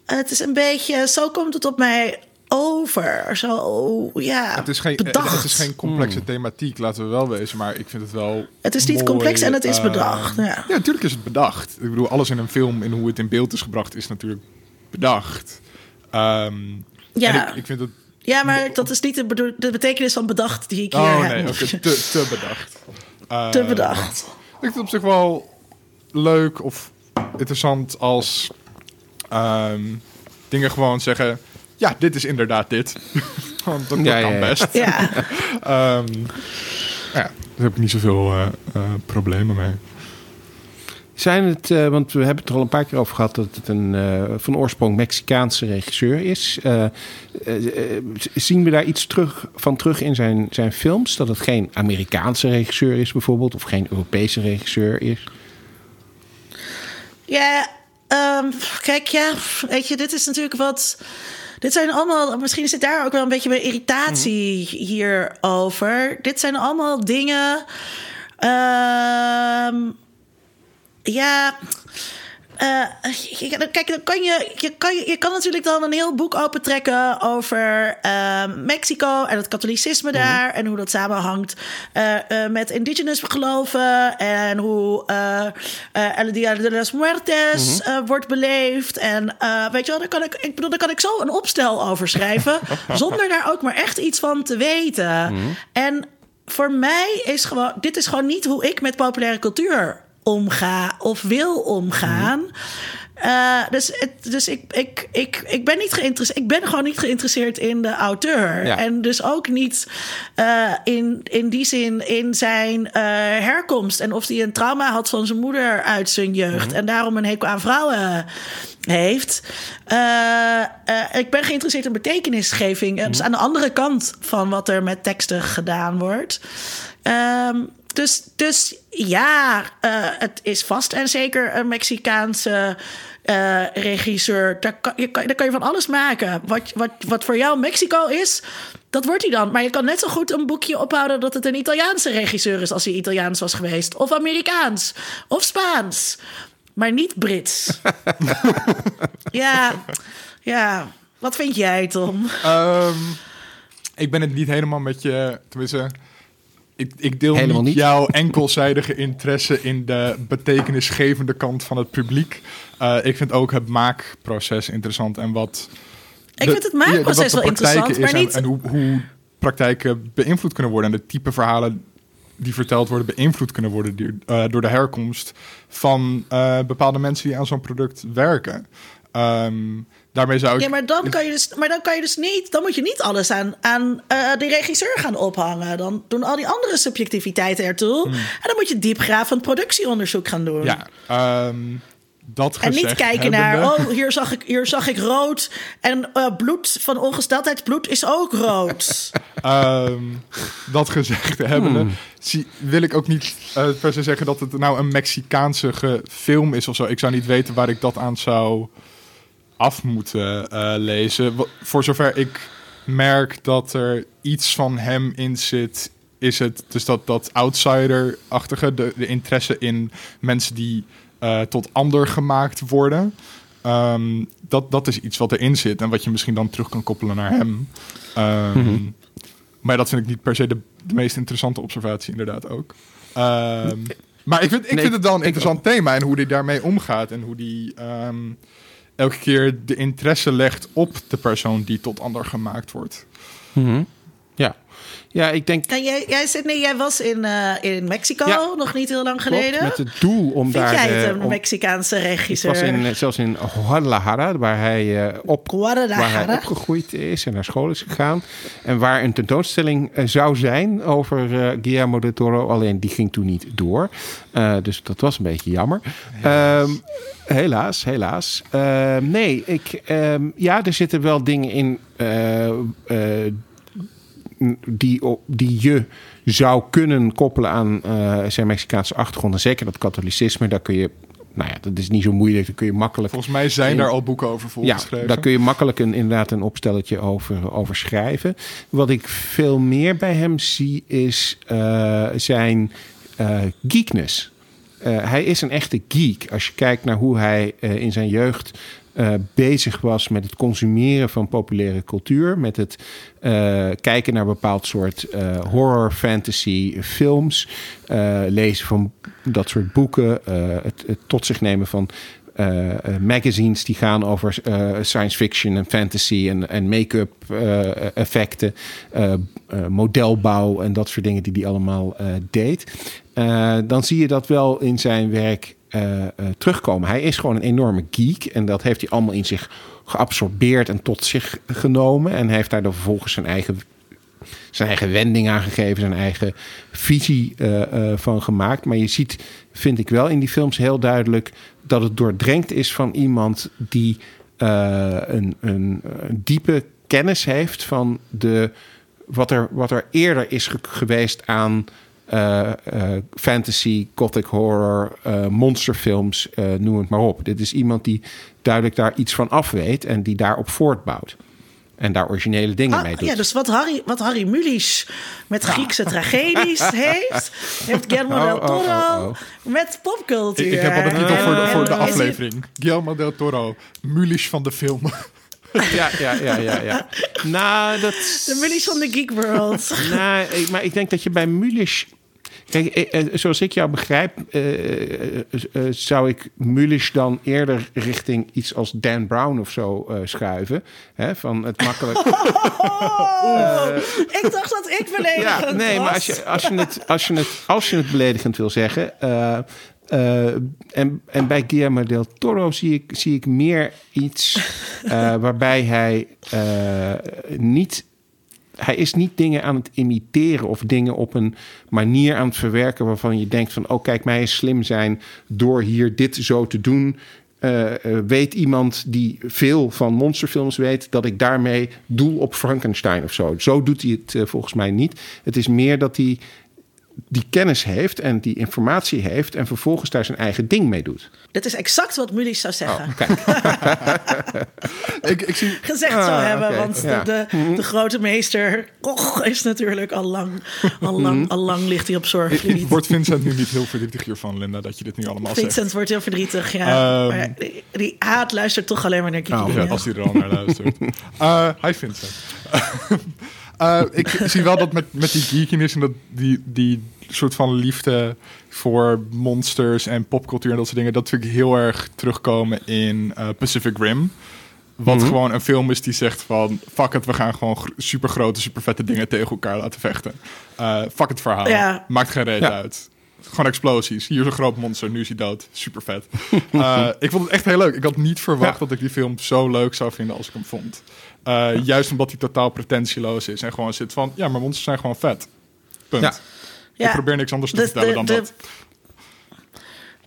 [SPEAKER 3] Het is een beetje, zo komt het op mij over. Zo, ja,
[SPEAKER 1] Het is, geen,
[SPEAKER 3] bedacht.
[SPEAKER 1] het is geen complexe thematiek, laten we wel wezen. Maar ik vind het wel.
[SPEAKER 3] Het is niet
[SPEAKER 1] mooi,
[SPEAKER 3] complex en het is
[SPEAKER 1] eh,
[SPEAKER 3] bedacht, ja.
[SPEAKER 1] natuurlijk is het bedacht. Ik bedoel, alles in een film en hoe het in beeld is gebracht is natuurlijk bedacht. Ehm,
[SPEAKER 3] Ja.
[SPEAKER 1] ik, ik vind het.
[SPEAKER 3] Ja, maar dat is niet de, bedo- de betekenis van bedacht die ik hier
[SPEAKER 1] Oh
[SPEAKER 3] heb.
[SPEAKER 1] nee, oké, [LAUGHS] te, te bedacht.
[SPEAKER 3] Te bedacht.
[SPEAKER 1] Ik vind het op zich wel leuk of interessant als ehm, dingen gewoon zeggen. Ja, dit is inderdaad dit. [LAUGHS] Want dat, dat
[SPEAKER 2] Ja,
[SPEAKER 1] kan
[SPEAKER 2] ja,
[SPEAKER 1] best.
[SPEAKER 3] Ja. [LAUGHS]
[SPEAKER 1] Ehm, ja, daar heb ik niet zoveel eh, eh, problemen mee.
[SPEAKER 2] Zijn het, eh, want we hebben het er al een paar keer over gehad dat het een eh, van oorsprong Mexicaanse regisseur is. Eh, zien we daar iets terug, van terug in zijn, zijn films? Dat het geen Amerikaanse regisseur is bijvoorbeeld, of geen Europese regisseur is?
[SPEAKER 3] Ja, ehm, kijk, ja, weet je, dit is natuurlijk wat. Dit zijn allemaal, misschien zit daar ook wel een beetje mijn irritatie hierover. Dit zijn allemaal dingen. ehm, ja. Uh, kijk, dan kan je, je, kan, je kan natuurlijk dan een heel boek opentrekken over uh, Mexico en het katholicisme mhm. daar. En hoe dat samenhangt uh, met indigenous geloven. En hoe El Dia de las Muertes mm wordt beleefd. En weet je wel, daar kan ik, ik bedoel, daar kan ik zo een opstel over schrijven. [LAUGHS] zonder daar ook maar echt iets van te weten. Mhm. En voor mij is gewoon, dit is gewoon niet hoe ik met populaire cultuur omga of wil omgaan. Uh, dus het, dus ik, ik, ik, ik ben niet geïnteresseerd. Ik ben gewoon niet geïnteresseerd in de auteur. En dus ook niet uh, in, in die zin in zijn uh, herkomst. En of hij een trauma had van zijn moeder uit zijn jeugd. Mhm. En daarom een hekel aan vrouwen heeft. ik ben geïnteresseerd in betekenisgeving. Mm Dus aan de andere kant van wat er met teksten gedaan wordt. Um, dus, dus ja, uh, het is vast en zeker een Mexicaanse uh, regisseur. Daar kan, je, daar kan je van alles maken. Wat, wat, wat voor jou Mexico is, dat wordt hij dan. Maar je kan net zo goed een boekje ophouden dat het een Italiaanse regisseur is als hij Italiaans was geweest. Of Amerikaans. Of Spaans. Maar niet Brits. [LAUGHS] ja, ja. Wat vind jij, Tom?
[SPEAKER 1] Um, ik ben het niet helemaal met je. Tenminste ik, ik deel Helemaal niet, jouw enkelzijdige interesse in de betekenisgevende kant van het publiek. Uh, ik vind ook het maakproces interessant en wat.
[SPEAKER 3] Ik vind het maakproces wel interessant, maar niet.
[SPEAKER 1] En, hoe, hoe praktijken beïnvloed kunnen worden en de type verhalen die verteld worden beïnvloed kunnen worden door, uh, door de herkomst van uh, bepaalde mensen die aan zo'n product werken. Um, Daarmee zou ik...
[SPEAKER 3] Ja, maar dan, kan je dus, maar dan kan je dus niet... Dan moet je niet alles aan, aan uh, de regisseur gaan ophangen. Dan doen al die andere subjectiviteiten ertoe. Hmm. En dan moet je diepgravend productieonderzoek gaan doen.
[SPEAKER 1] Ja, um, dat
[SPEAKER 3] En niet kijken naar, oh, hier zag ik, hier zag ik rood. En uh, bloed van ongesteldheidsbloed is ook rood.
[SPEAKER 1] um, [LAUGHS] dat gezegd hebben, hmm. zie, wil ik ook niet uh, per se zeggen dat het nou een Mexicaanse film is of zo. Ik zou niet weten waar ik dat aan zou af moeten uh, lezen. Voor zover ik merk dat er iets van hem in zit, is het dus dat, dat outsider-achtige, de, de interesse in mensen die uh, tot ander gemaakt worden. Um, dat, dat is iets wat erin zit en wat je misschien dan terug kan koppelen naar hem. Um, mm -hmm. Maar dat vind ik niet per se de, de meest interessante observatie, inderdaad ook. Um, maar ik vind, ik vind het wel een interessant thema en hoe hij daarmee omgaat en hoe die elke keer de interesse legt op de persoon die tot ander gemaakt wordt.
[SPEAKER 2] Ja. Ja, ik denk.
[SPEAKER 3] En jij, jij, zit, nee, jij was in, uh, in Mexico nog niet heel lang geleden.
[SPEAKER 2] met het doel om
[SPEAKER 3] Vind
[SPEAKER 2] daar.
[SPEAKER 3] jij het een Mexicaanse regisseur?
[SPEAKER 2] Ik was in, zelfs in Guadalajara, waar hij, uh, op, waar hij opgegroeid is en naar school is gegaan. En waar een tentoonstelling uh, zou zijn over Guillermo del Toro. Alleen die ging toen niet door. dus dat was een beetje jammer. Helaas, um, helaas. helaas. Ehm, nee, ik, um, ja, er zitten wel dingen in die, die je zou kunnen koppelen aan uh, zijn Mexicaanse achtergrond. En zeker dat katholicisme, daar kun je nou ja, dat is niet zo moeilijk. Daar kun je makkelijk.
[SPEAKER 1] Volgens mij zijn daar al boeken over volgeschreven.
[SPEAKER 2] Ja, daar kun je makkelijk een, inderdaad een opstelletje over, over schrijven. Wat ik veel meer bij hem zie, is uh, zijn uh, geekness. hij is een echte geek. Als je kijkt naar hoe hij in zijn jeugd uh, bezig was met het consumeren van populaire cultuur. Met het uh, kijken naar bepaald soort uh, horror, fantasy films. lezen van dat soort boeken. Het, het, tot zich nemen van magazines die gaan over science fiction en fantasy en, en make-up effecten. modelbouw en dat soort dingen die hij allemaal deed. dan zie je dat wel in zijn werk uh, terugkomen. Hij is gewoon een enorme geek en dat heeft hij allemaal in zich geabsorbeerd en tot zich genomen. En heeft daar dan vervolgens zijn eigen, zijn eigen wending aan gegeven, zijn eigen visie uh, van gemaakt. Maar je ziet, vind ik wel in die films heel duidelijk dat het doordrenkt is van iemand die een, een, een diepe kennis heeft van de, wat, er, wat er eerder is geweest aan uh, fantasy, gothic horror, uh, monsterfilms, noem het maar op. Dit is iemand die duidelijk daar iets van af weet en die daarop voortbouwt. En daar originele dingen
[SPEAKER 3] Ah,
[SPEAKER 2] mee doet.
[SPEAKER 3] ja, dus wat Harry, wat Harry Mulisch met Griekse tragedies [LAUGHS] heeft, heeft Guillermo del
[SPEAKER 2] Oh, oh,
[SPEAKER 3] Toro
[SPEAKER 2] oh, oh.
[SPEAKER 3] met popcultuur.
[SPEAKER 1] Ik, ik heb al de titel voor de, voor de aflevering. Guillermo del Toro, Mulisch van de film. [LAUGHS]
[SPEAKER 2] Ja, ja, ja, ja. ja. nou, dat...
[SPEAKER 3] De Mulisch van de Geek World.
[SPEAKER 2] Nou, ik, maar ik denk dat je bij Mulisch... Kijk, eh, eh, zoals ik jou begrijp, eh, zou ik Mulisch dan eerder richting iets als Dan Brown of zo schuiven. Hè, van het makkelijk...
[SPEAKER 3] Oh, [LAUGHS] ik dacht dat ik beledigend
[SPEAKER 2] Ja, nee, maar als je, als, je het, als, je het, als je het beledigend wil zeggen. en, en bij Guillermo del Toro zie ik, zie ik meer iets waarbij hij niet. Hij is niet dingen aan het imiteren of dingen op een manier aan het verwerken waarvan je denkt van, oh kijk, mij is slim zijn door hier dit zo te doen. Eh, eh, weet iemand die veel van monsterfilms weet dat ik daarmee doel op Frankenstein of zo. Zo doet hij het eh, volgens mij niet. Het is meer dat hij die kennis heeft en die informatie heeft en vervolgens daar zijn eigen ding mee doet.
[SPEAKER 3] Dit is exact wat Mulisch zou zeggen.
[SPEAKER 2] Oh, kijk, [LAUGHS]
[SPEAKER 1] ik, ik zie...
[SPEAKER 3] Gezegd
[SPEAKER 2] Ah,
[SPEAKER 3] zou hebben,
[SPEAKER 2] oké,
[SPEAKER 3] want
[SPEAKER 2] ja.
[SPEAKER 3] de, de, de grote meester is natuurlijk al lang, al lang, al lang ligt hij op zorgvliet. [LAUGHS]
[SPEAKER 1] Wordt Vincent nu niet heel verdrietig hiervan, Linda, dat je dit nu allemaal zegt?
[SPEAKER 3] Vincent wordt heel verdrietig, ja.
[SPEAKER 1] Ehm.
[SPEAKER 3] maar die, die haat luistert toch alleen maar naar Kiki.
[SPEAKER 2] Oh,
[SPEAKER 1] Ja, als hij er al naar luistert. [LAUGHS] Eh hi Vincent. Eh, ik zie wel dat met, met die geekiness en dat die, die soort van liefde voor monsters en popcultuur en dat soort dingen, dat vind ik heel erg terugkomen in eh, Pacific Rim. Wat gewoon een film is die zegt van... fuck het, we gaan gewoon super grote, super vette dingen tegen elkaar laten vechten. Eh, fuck het verhaal.
[SPEAKER 3] Ja.
[SPEAKER 1] Maakt geen reet
[SPEAKER 2] Ja.
[SPEAKER 1] uit. Gewoon explosies. Hier is een groot monster, nu is hij dood. Super vet. [LAUGHS] Eh, ik vond het echt heel leuk. Ik had niet verwacht
[SPEAKER 2] Ja.
[SPEAKER 1] dat ik die film zo leuk zou vinden als ik hem vond. Eh, juist omdat hij totaal pretentieloos is. En gewoon zit van... ja, maar monsters zijn gewoon vet. Punt.
[SPEAKER 2] Ja.
[SPEAKER 1] Ik probeer niks anders te
[SPEAKER 3] Dus
[SPEAKER 1] vertellen
[SPEAKER 3] de-
[SPEAKER 1] dan
[SPEAKER 3] de-
[SPEAKER 1] dat.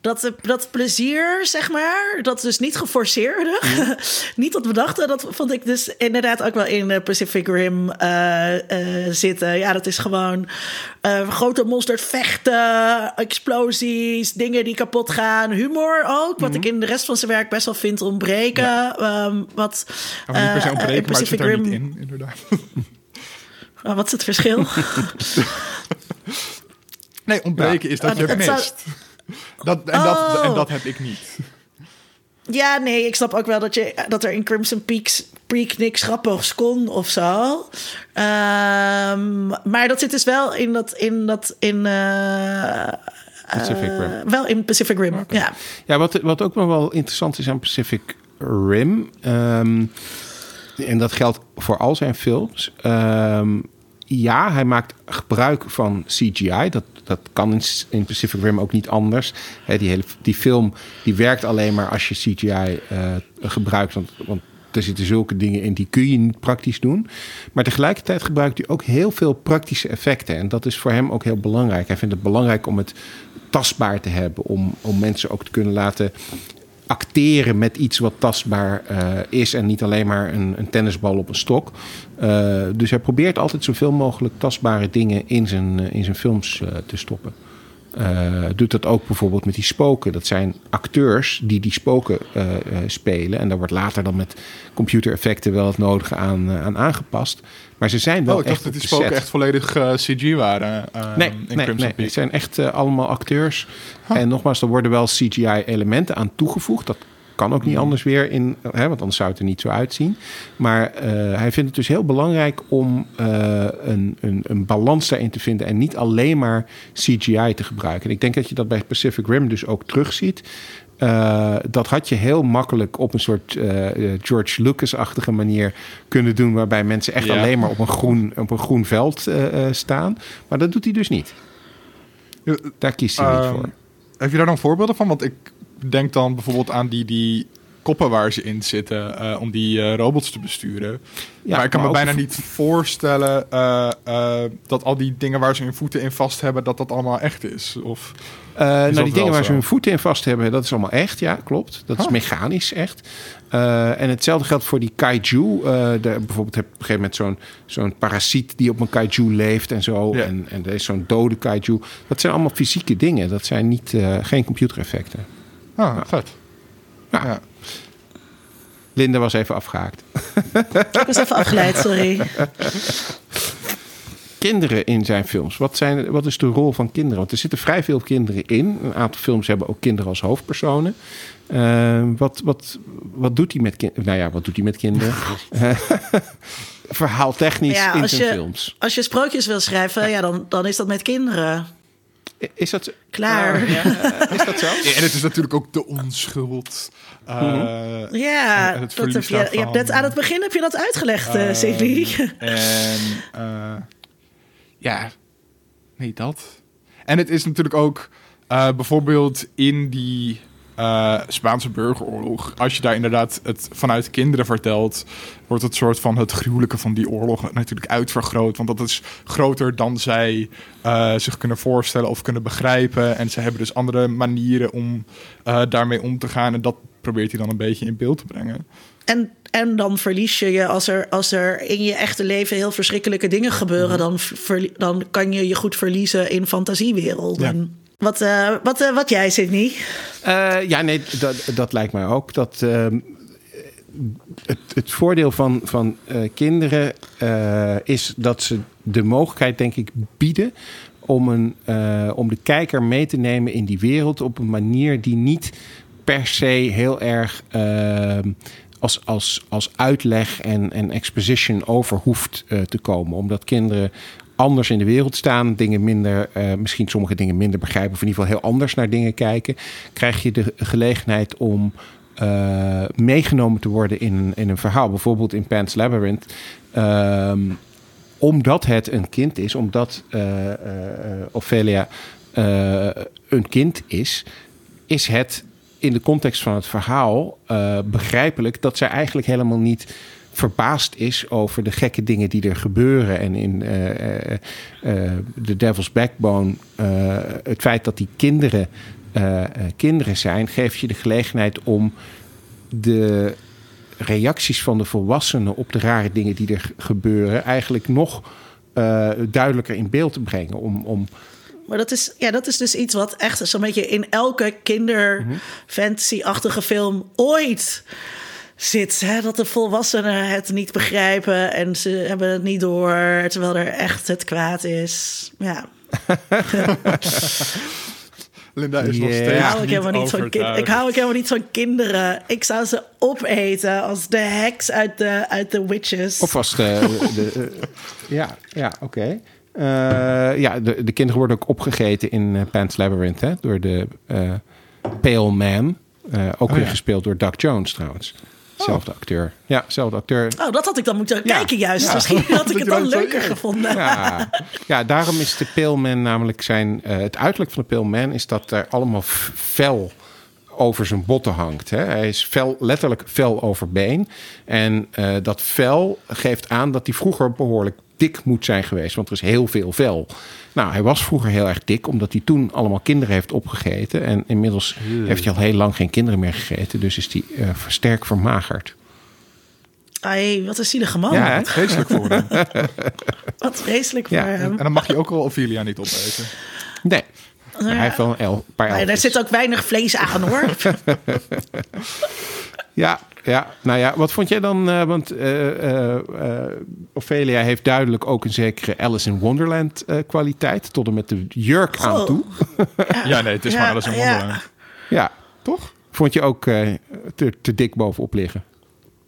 [SPEAKER 3] Dat, dat plezier, zeg maar, dat dus niet geforceerde,
[SPEAKER 1] Mhm. [LAUGHS]
[SPEAKER 3] niet dat bedachte, dat vond ik dus inderdaad ook wel in eh, Pacific Rim eh, eh, zitten. Ja, dat is gewoon eh, grote monsters vechten, explosies, dingen die kapot gaan, humor ook, wat ik
[SPEAKER 1] Mhm.
[SPEAKER 3] in de rest van zijn werk best wel vind ontbreken. Ehm, wat
[SPEAKER 1] Maar niet per se
[SPEAKER 3] eh,
[SPEAKER 1] ontbreken,
[SPEAKER 3] in Pacific Rim.
[SPEAKER 1] niet in, inderdaad. [LAUGHS]
[SPEAKER 3] Oh, wat is het verschil? [LAUGHS]
[SPEAKER 1] Nee, ontbreken is dat je
[SPEAKER 3] het zou-
[SPEAKER 1] mist. Dat, en, dat,
[SPEAKER 3] Oh.
[SPEAKER 1] en dat heb ik niet. [LAUGHS]
[SPEAKER 3] Ja, nee, ik snap ook wel dat, je, dat er in Crimson Peaks Peak niks grappigs kon of zo. Ehm, maar dat zit dus wel in dat... In dat in, eh,
[SPEAKER 2] Pacific
[SPEAKER 3] eh,
[SPEAKER 2] Rim.
[SPEAKER 3] wel in Pacific Rim, ja.
[SPEAKER 2] Ja, wat, wat ook nog wel interessant is aan Pacific Rim. ehm, en dat geldt voor al zijn films. ehm, ja, hij maakt gebruik van CGI. Dat, dat kan in, Pacific Rim ook niet anders. Die, hele, die film die werkt alleen maar als je CGI eh, gebruikt. Want, want er zitten zulke dingen in die kun je niet praktisch doen. Maar tegelijkertijd gebruikt hij ook heel veel praktische effecten. En dat is voor hem ook heel belangrijk. Hij vindt het belangrijk om het tastbaar te hebben. Om, om mensen ook te kunnen laten acteren met iets wat tastbaar eh, is en niet alleen maar een, een tennisbal op een stok. Eh, dus hij probeert altijd zoveel mogelijk tastbare dingen in zijn, eh, in zijn films te stoppen. Doet dat ook bijvoorbeeld met die spoken. Dat zijn acteurs die die spoken spelen. En daar wordt later dan met computereffecten wel het nodige aan, aan aangepast. Maar ze zijn wel
[SPEAKER 1] Oh, ik
[SPEAKER 2] echt
[SPEAKER 1] dacht dat die spoken echt volledig eh, CG waren. eh,
[SPEAKER 2] Nee,
[SPEAKER 1] in
[SPEAKER 2] nee,
[SPEAKER 1] Crimson
[SPEAKER 2] nee.
[SPEAKER 1] Peak.
[SPEAKER 2] het zijn echt eh, allemaal acteurs. En nogmaals, er worden wel CGI-elementen aan toegevoegd. Dat kan ook niet
[SPEAKER 1] Hmm.
[SPEAKER 2] anders weer, in, hè, want anders zou het er niet zo uitzien. Maar hij vindt het dus heel belangrijk om een, een, een balans daarin te vinden... en niet alleen maar CGI te gebruiken. En ik denk dat je dat bij Pacific Rim dus ook terugziet... Eh, dat had je heel makkelijk op een soort eh, eh, George Lucas-achtige manier kunnen doen, waarbij mensen echt
[SPEAKER 1] Ja.
[SPEAKER 2] alleen maar op een groen, op een groen veld staan. Maar dat doet hij dus niet. Daar kiest hij niet
[SPEAKER 1] Ehm,
[SPEAKER 2] voor.
[SPEAKER 1] Heb je daar dan voorbeelden van? Want ik denk dan bijvoorbeeld aan die, die koppen waar ze in zitten eh, om die eh, robots te besturen.
[SPEAKER 2] Ja,
[SPEAKER 1] maar ik kan
[SPEAKER 2] maar
[SPEAKER 1] me bijna niet voorstellen eh, dat al die dingen waar ze hun voeten in vast hebben, dat dat allemaal echt is. Of,
[SPEAKER 2] nou, die dingen waar ze hun voeten in vast hebben, dat is allemaal echt. Ja, klopt. Dat is
[SPEAKER 1] Huh.
[SPEAKER 2] mechanisch echt. En hetzelfde geldt voor die kaiju. De, bijvoorbeeld heb je op een gegeven moment zo'n zo'n parasiet die op een kaiju leeft en zo.
[SPEAKER 1] Ja.
[SPEAKER 2] En, en er is zo'n dode kaiju. Dat zijn allemaal fysieke dingen. Dat zijn niet, geen computereffecten.
[SPEAKER 1] ah, vet.
[SPEAKER 2] Ja.
[SPEAKER 1] Ja.
[SPEAKER 2] Linda was even afgehaakt.
[SPEAKER 3] Ik was even afgeleid, sorry.
[SPEAKER 2] Kinderen in zijn films. Wat, zijn, wat is de rol van kinderen? Want er zitten vrij veel kinderen in. Een aantal films hebben ook kinderen als hoofdpersonen. Uh, wat, wat, wat doet hij met kinderen? Nou ja, wat doet hij met kinderen? [LAUGHS] Verhaaltechnisch
[SPEAKER 3] Ja,
[SPEAKER 2] in zijn
[SPEAKER 3] je,
[SPEAKER 2] films.
[SPEAKER 3] als je sprookjes wil schrijven, ja, dan, dan is dat met kinderen.
[SPEAKER 2] Is dat...
[SPEAKER 3] Klaar.
[SPEAKER 2] Ah, ja, [LAUGHS] is dat zo?
[SPEAKER 1] Ja, en het is natuurlijk ook de onschuld. Uh,
[SPEAKER 3] Ja,
[SPEAKER 1] en het
[SPEAKER 3] dat heb je, je hebt
[SPEAKER 1] daarvan.
[SPEAKER 3] net aan het begin heb je dat uitgelegd, eh
[SPEAKER 1] Ehm,
[SPEAKER 3] Celie.
[SPEAKER 1] En [LAUGHS] eh, ja, nee, dat. En het is natuurlijk ook eh, bijvoorbeeld in die eh, Spaanse burgeroorlog. Als je daar inderdaad het vanuit kinderen vertelt, wordt het soort van het gruwelijke van die oorlog natuurlijk uitvergroot. Want dat is groter dan zij eh, zich kunnen voorstellen of kunnen begrijpen. En ze hebben dus andere manieren om eh, daarmee om te gaan. En dat probeert hij dan een beetje in beeld te brengen.
[SPEAKER 3] En, en dan verlies je je als er, als er in je echte leven heel verschrikkelijke dingen gebeuren, dan, verlie- dan kan je je goed verliezen in fantasiewerelden. Wat, eh, wat, eh, wat jij, Sydney?
[SPEAKER 2] Eh, ja, nee, dat, dat lijkt mij ook. Dat, ehm, het, het voordeel van, van kinderen is dat ze de mogelijkheid, denk ik, bieden om, een, om de kijker mee te nemen in die wereld op een manier die niet per se heel erg ehm, als, als, als uitleg en, en exposition over hoeft te komen. Omdat kinderen anders in de wereld staan, dingen minder, eh, misschien sommige dingen minder begrijpen, of in ieder geval heel anders naar dingen kijken, krijg je de gelegenheid om eh, meegenomen te worden in, in een verhaal. Bijvoorbeeld in Pan's Labyrinth. Ehm, omdat het een kind is, omdat eh, Ophelia een kind is, is het in de context van het verhaal begrijpelijk dat zij eigenlijk helemaal niet verbaasd is over de gekke dingen die er gebeuren. En in eh, eh, eh, The Devil's Backbone, het feit dat die kinderen kinderen zijn, geeft je de gelegenheid om de reacties van de volwassenen op de rare dingen die er ge- gebeuren, eigenlijk nog duidelijker in beeld te brengen. Om, om
[SPEAKER 3] Maar dat is, ja, dat is dus iets wat echt zo'n beetje in elke kinder-fantasy-achtige film ooit zit. Hè? Dat de volwassenen het niet begrijpen en ze hebben het niet door, terwijl er echt het kwaad is. Ja, [LAUGHS]
[SPEAKER 1] Linda is nog steeds
[SPEAKER 3] ik hou ik helemaal niet van kind, ik hou ook helemaal niet van kinderen. Ik zou ze opeten als de heks uit de, uit de Witches.
[SPEAKER 2] Of als de. de, eh, ja, ja oké. Eh, ja, de, de kinderen worden ook opgegeten in eh, Pan's Labyrinth hè, door de eh, Pale Man. Eh, ook
[SPEAKER 1] Oh,
[SPEAKER 2] weer
[SPEAKER 1] ja.
[SPEAKER 2] gespeeld door Doug Jones trouwens. Zelfde acteur. Ja, zelfde acteur.
[SPEAKER 3] Oh, dat had ik dan moeten
[SPEAKER 2] Ja.
[SPEAKER 3] kijken juist.
[SPEAKER 2] Ja.
[SPEAKER 3] Misschien had ik
[SPEAKER 1] Dat
[SPEAKER 3] het
[SPEAKER 1] je
[SPEAKER 3] dan leuker gevonden.
[SPEAKER 2] Ja, ja, daarom is de Pale Man namelijk zijn... eh, het uiterlijk van de Pale Man is dat er allemaal f- vel over zijn botten hangt. Hè. Hij is vel, letterlijk vel over been. En eh, dat vel geeft aan dat hij vroeger behoorlijk dik moet zijn geweest. Want er is heel veel vel. Nou, hij was vroeger heel erg dik... omdat hij toen allemaal kinderen heeft opgegeten. En inmiddels heeft hij al heel lang geen kinderen meer gegeten. Dus is hij eh, sterk vermagerd.
[SPEAKER 3] Ai, wat een zielige man.
[SPEAKER 2] Ja, hè?
[SPEAKER 1] Vreselijk voor hem. [LAUGHS]
[SPEAKER 3] Wat vreselijk
[SPEAKER 2] Ja,
[SPEAKER 3] voor hem.
[SPEAKER 1] En dan mag je ook wel Ophelia niet opeten.
[SPEAKER 2] Nee, maar hij heeft wel een el, paar
[SPEAKER 3] er
[SPEAKER 2] elfjes.
[SPEAKER 3] zit ook weinig vlees aan hoor. [LAUGHS]
[SPEAKER 2] Ja, ja, nou ja, wat vond jij dan? eh, want eh, eh, Ophelia heeft duidelijk ook een zekere Alice in Wonderland eh, kwaliteit. Tot en met de jurk aan
[SPEAKER 3] Goh.
[SPEAKER 2] toe. [LAUGHS]
[SPEAKER 1] Ja, nee, het is
[SPEAKER 3] Ja,
[SPEAKER 1] maar een
[SPEAKER 3] ja.
[SPEAKER 1] wonderland.
[SPEAKER 2] Ja,
[SPEAKER 1] Toch?
[SPEAKER 2] vond je ook eh, te, te dik bovenop liggen?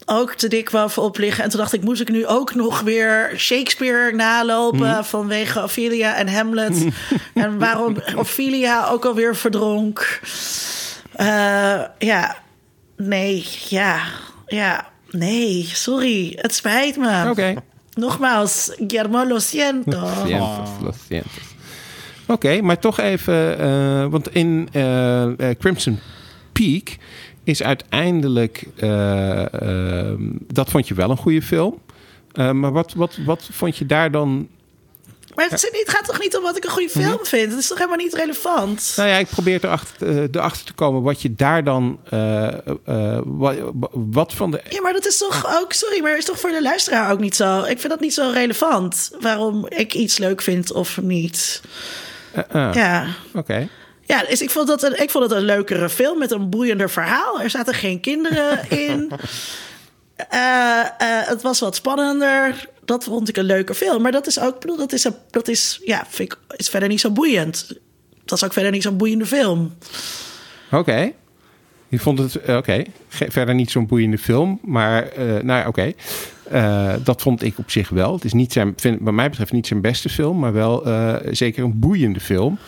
[SPEAKER 3] Ook te dik bovenop liggen. En toen dacht ik, moest ik nu ook nog weer Shakespeare nalopen
[SPEAKER 2] Mhm.
[SPEAKER 3] vanwege Ophelia en Hamlet. [LAUGHS] en waarom Ophelia ook alweer verdronk. Eh, ja, nee, ja, ja, nee, sorry. Het spijt me.
[SPEAKER 2] Oké.
[SPEAKER 3] Nogmaals, Guillermo lo siento.
[SPEAKER 2] Cientos, los cientos. Oké, maar toch even, eh, want in eh, eh, Crimson Peak is uiteindelijk, dat vond je wel een goede film. Maar wat, wat, wat vond je daar dan
[SPEAKER 3] Maar het, het gaat toch niet om wat ik een goede film vind? Het is toch helemaal niet relevant?
[SPEAKER 2] Mhm. Nou ja, ik probeer erachter, eh, erachter te komen wat je daar dan. eh, wat, wat van de.
[SPEAKER 3] Ja, maar dat is toch ook, sorry, maar is toch voor de luisteraar ook niet zo? Ik vind dat niet zo relevant. Waarom ik iets leuk vind of niet. Ja.
[SPEAKER 2] Oké.
[SPEAKER 3] Ja, dus ik vond, dat een, ik vond het een leukere film met een boeiender verhaal. Er zaten geen kinderen in. [LAUGHS] het was wat spannender. Dat vond ik een leuke film. Maar dat is ook, bedoel, dat is, dat is, ja, ik, is verder niet zo boeiend. Dat is ook verder niet zo'n boeiende film.
[SPEAKER 2] Oké. Je vond het, eh, oké, verder niet zo'n boeiende film, maar eh, nou ja, oké. Eh, dat vond ik op zich wel. Het is niet zijn, vind, wat mij betreft niet zijn beste film, maar wel zeker een boeiende film.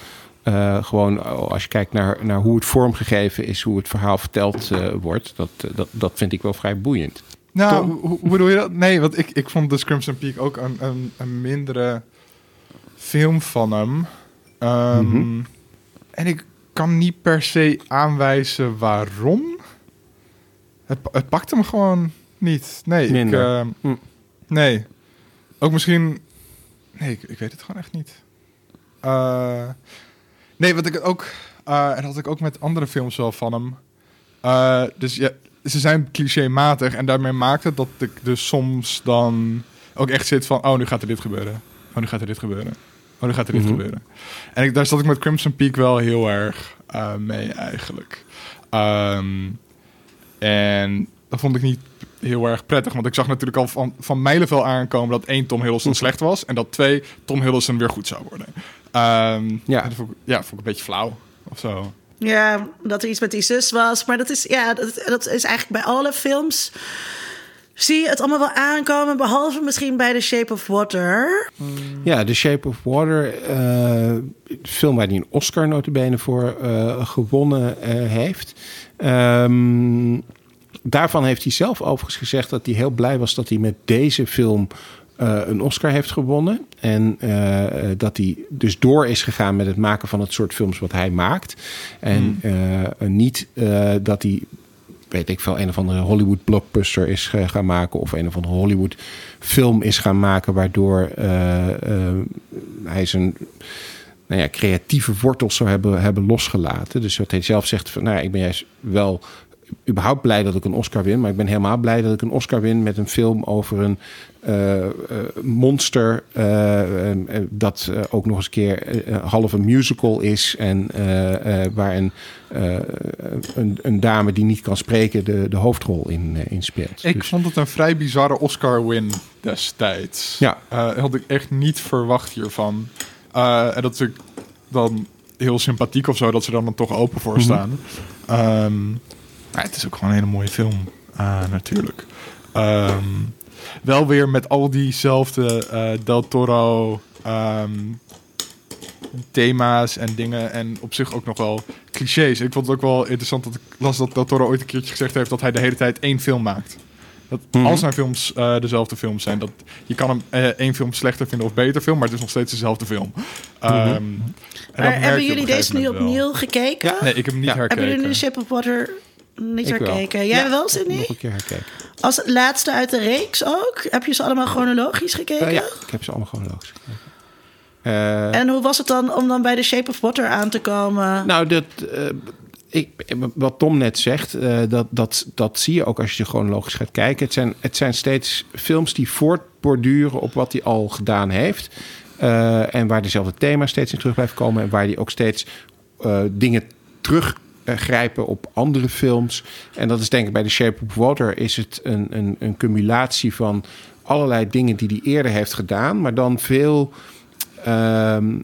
[SPEAKER 2] Gewoon oh, als je kijkt naar, naar hoe het vormgegeven is, hoe het verhaal verteld wordt, dat, dat, dat vind ik wel vrij boeiend.
[SPEAKER 1] Nou, hoe, hoe bedoel je dat? Nee, want ik, ik vond The Crimson Peak ook een, een, een mindere film van hem. Ehm,
[SPEAKER 2] Mhm.
[SPEAKER 1] En ik kan niet per se aanwijzen waarom. Het, het pakte me gewoon niet. Nee, ik,
[SPEAKER 2] Minder.
[SPEAKER 1] ehm,
[SPEAKER 2] Hm.
[SPEAKER 1] nee. Ook misschien... Nee, ik, ik weet het gewoon echt niet. Eh, nee, wat ik ook... eh, en dat had ik ook met andere films wel van hem. Eh, dus ja, ze zijn clichématig. En daarmee maakt het dat ik dus soms dan ook echt zit van... Oh, nu gaat er dit gebeuren. Oh, nu gaat er dit gebeuren. Oh, nu gaat er dit
[SPEAKER 2] Mhm.
[SPEAKER 1] gebeuren. En ik, daar zat ik met Crimson Peak wel heel erg eh, mee eigenlijk. Ehm, en dat vond ik niet heel erg prettig. Want ik zag natuurlijk al van, van mijlenvel aankomen dat één Tom Hiddleston slecht was. En dat twee Tom Hiddleston weer goed zou worden. Ehm,
[SPEAKER 2] Ja.
[SPEAKER 1] dat vond ik, ja, vond ik een beetje flauw of zo.
[SPEAKER 3] Ja, dat er iets met die zus was. Maar dat is, ja, dat, is eigenlijk bij alle films. Zie je het allemaal wel aankomen, behalve misschien bij The Shape of Water.
[SPEAKER 2] Ja, The Shape of Water, eh, film waar hij een Oscar notabene voor eh, gewonnen eh, heeft. Ehm, daarvan heeft hij zelf overigens gezegd dat hij heel blij was dat hij met deze film eh, een Oscar heeft gewonnen. En eh, dat hij dus door is gegaan met het maken van het soort films wat hij maakt. En eh, niet eh, dat hij weet ik veel, een of andere Hollywood blockbuster is gaan maken of een of andere Hollywood film is gaan maken, waardoor eh, eh, hij zijn nou ja, creatieve wortels zou hebben, hebben losgelaten. Dus wat hij zelf zegt van, nou, ja, ik ben juist wel überhaupt blij dat ik een Oscar win, maar ik ben helemaal blij dat ik een Oscar win met een film over een eh, eh, monster eh, dat ook nog eens een keer eh, half een musical is en waar een, een, een dame die niet kan spreken de, de hoofdrol in, in speelt.
[SPEAKER 1] Ik
[SPEAKER 2] Dus-
[SPEAKER 1] vond het een vrij bizarre Oscar-win destijds.
[SPEAKER 2] Ja.
[SPEAKER 1] Had ik echt niet verwacht hiervan. En dat is natuurlijk dan heel sympathiek of zo, dat ze dan, dan toch open voor
[SPEAKER 2] Mhm.
[SPEAKER 1] staan. Ehm, maar het is ook gewoon een hele mooie film, eh, natuurlijk. Ehm, wel weer met al diezelfde eh, Del Toro ehm, thema's en dingen. En op zich ook nog wel clichés. Ik vond het ook wel interessant dat ik las dat Del Toro ooit een keertje gezegd heeft dat hij de hele tijd één film maakt. Dat
[SPEAKER 2] Mhm.
[SPEAKER 1] als zijn films eh, dezelfde films zijn, dat je kan hem één film slechter vinden of beter film, maar het is nog steeds dezelfde film. Ehm, en
[SPEAKER 3] Maar hebben jullie deze nu opnieuw gekeken?
[SPEAKER 1] Nee, ik heb hem niet
[SPEAKER 2] Ja.
[SPEAKER 1] herkeken.
[SPEAKER 3] Hebben jullie The Shape of Water niet
[SPEAKER 2] Ik wel.
[SPEAKER 3] herkeken? Jij
[SPEAKER 2] Ja,
[SPEAKER 3] wel,
[SPEAKER 2] Nog
[SPEAKER 3] Sydney?
[SPEAKER 2] een keer.
[SPEAKER 3] Als het laatste uit de reeks ook? Heb je ze allemaal chronologisch gekeken?
[SPEAKER 2] Eh, ja, ik heb ze allemaal gewoon logisch gekeken. Eh,
[SPEAKER 3] En hoe was het dan om dan bij The Shape of Water aan te komen?
[SPEAKER 2] Nou, dat, eh, ik, wat Tom net zegt, dat, dat, dat zie je ook als je gewoon logisch gaat kijken. Het zijn, het zijn steeds films die voortborduren op wat hij al gedaan heeft. En waar dezelfde thema's steeds in terug blijven komen. En waar hij ook steeds dingen teruggrijpen op andere films. En dat is denk ik bij The Shape of Water is het een, een, een cumulatie van allerlei dingen die hij eerder heeft gedaan. Maar dan veel... ehm,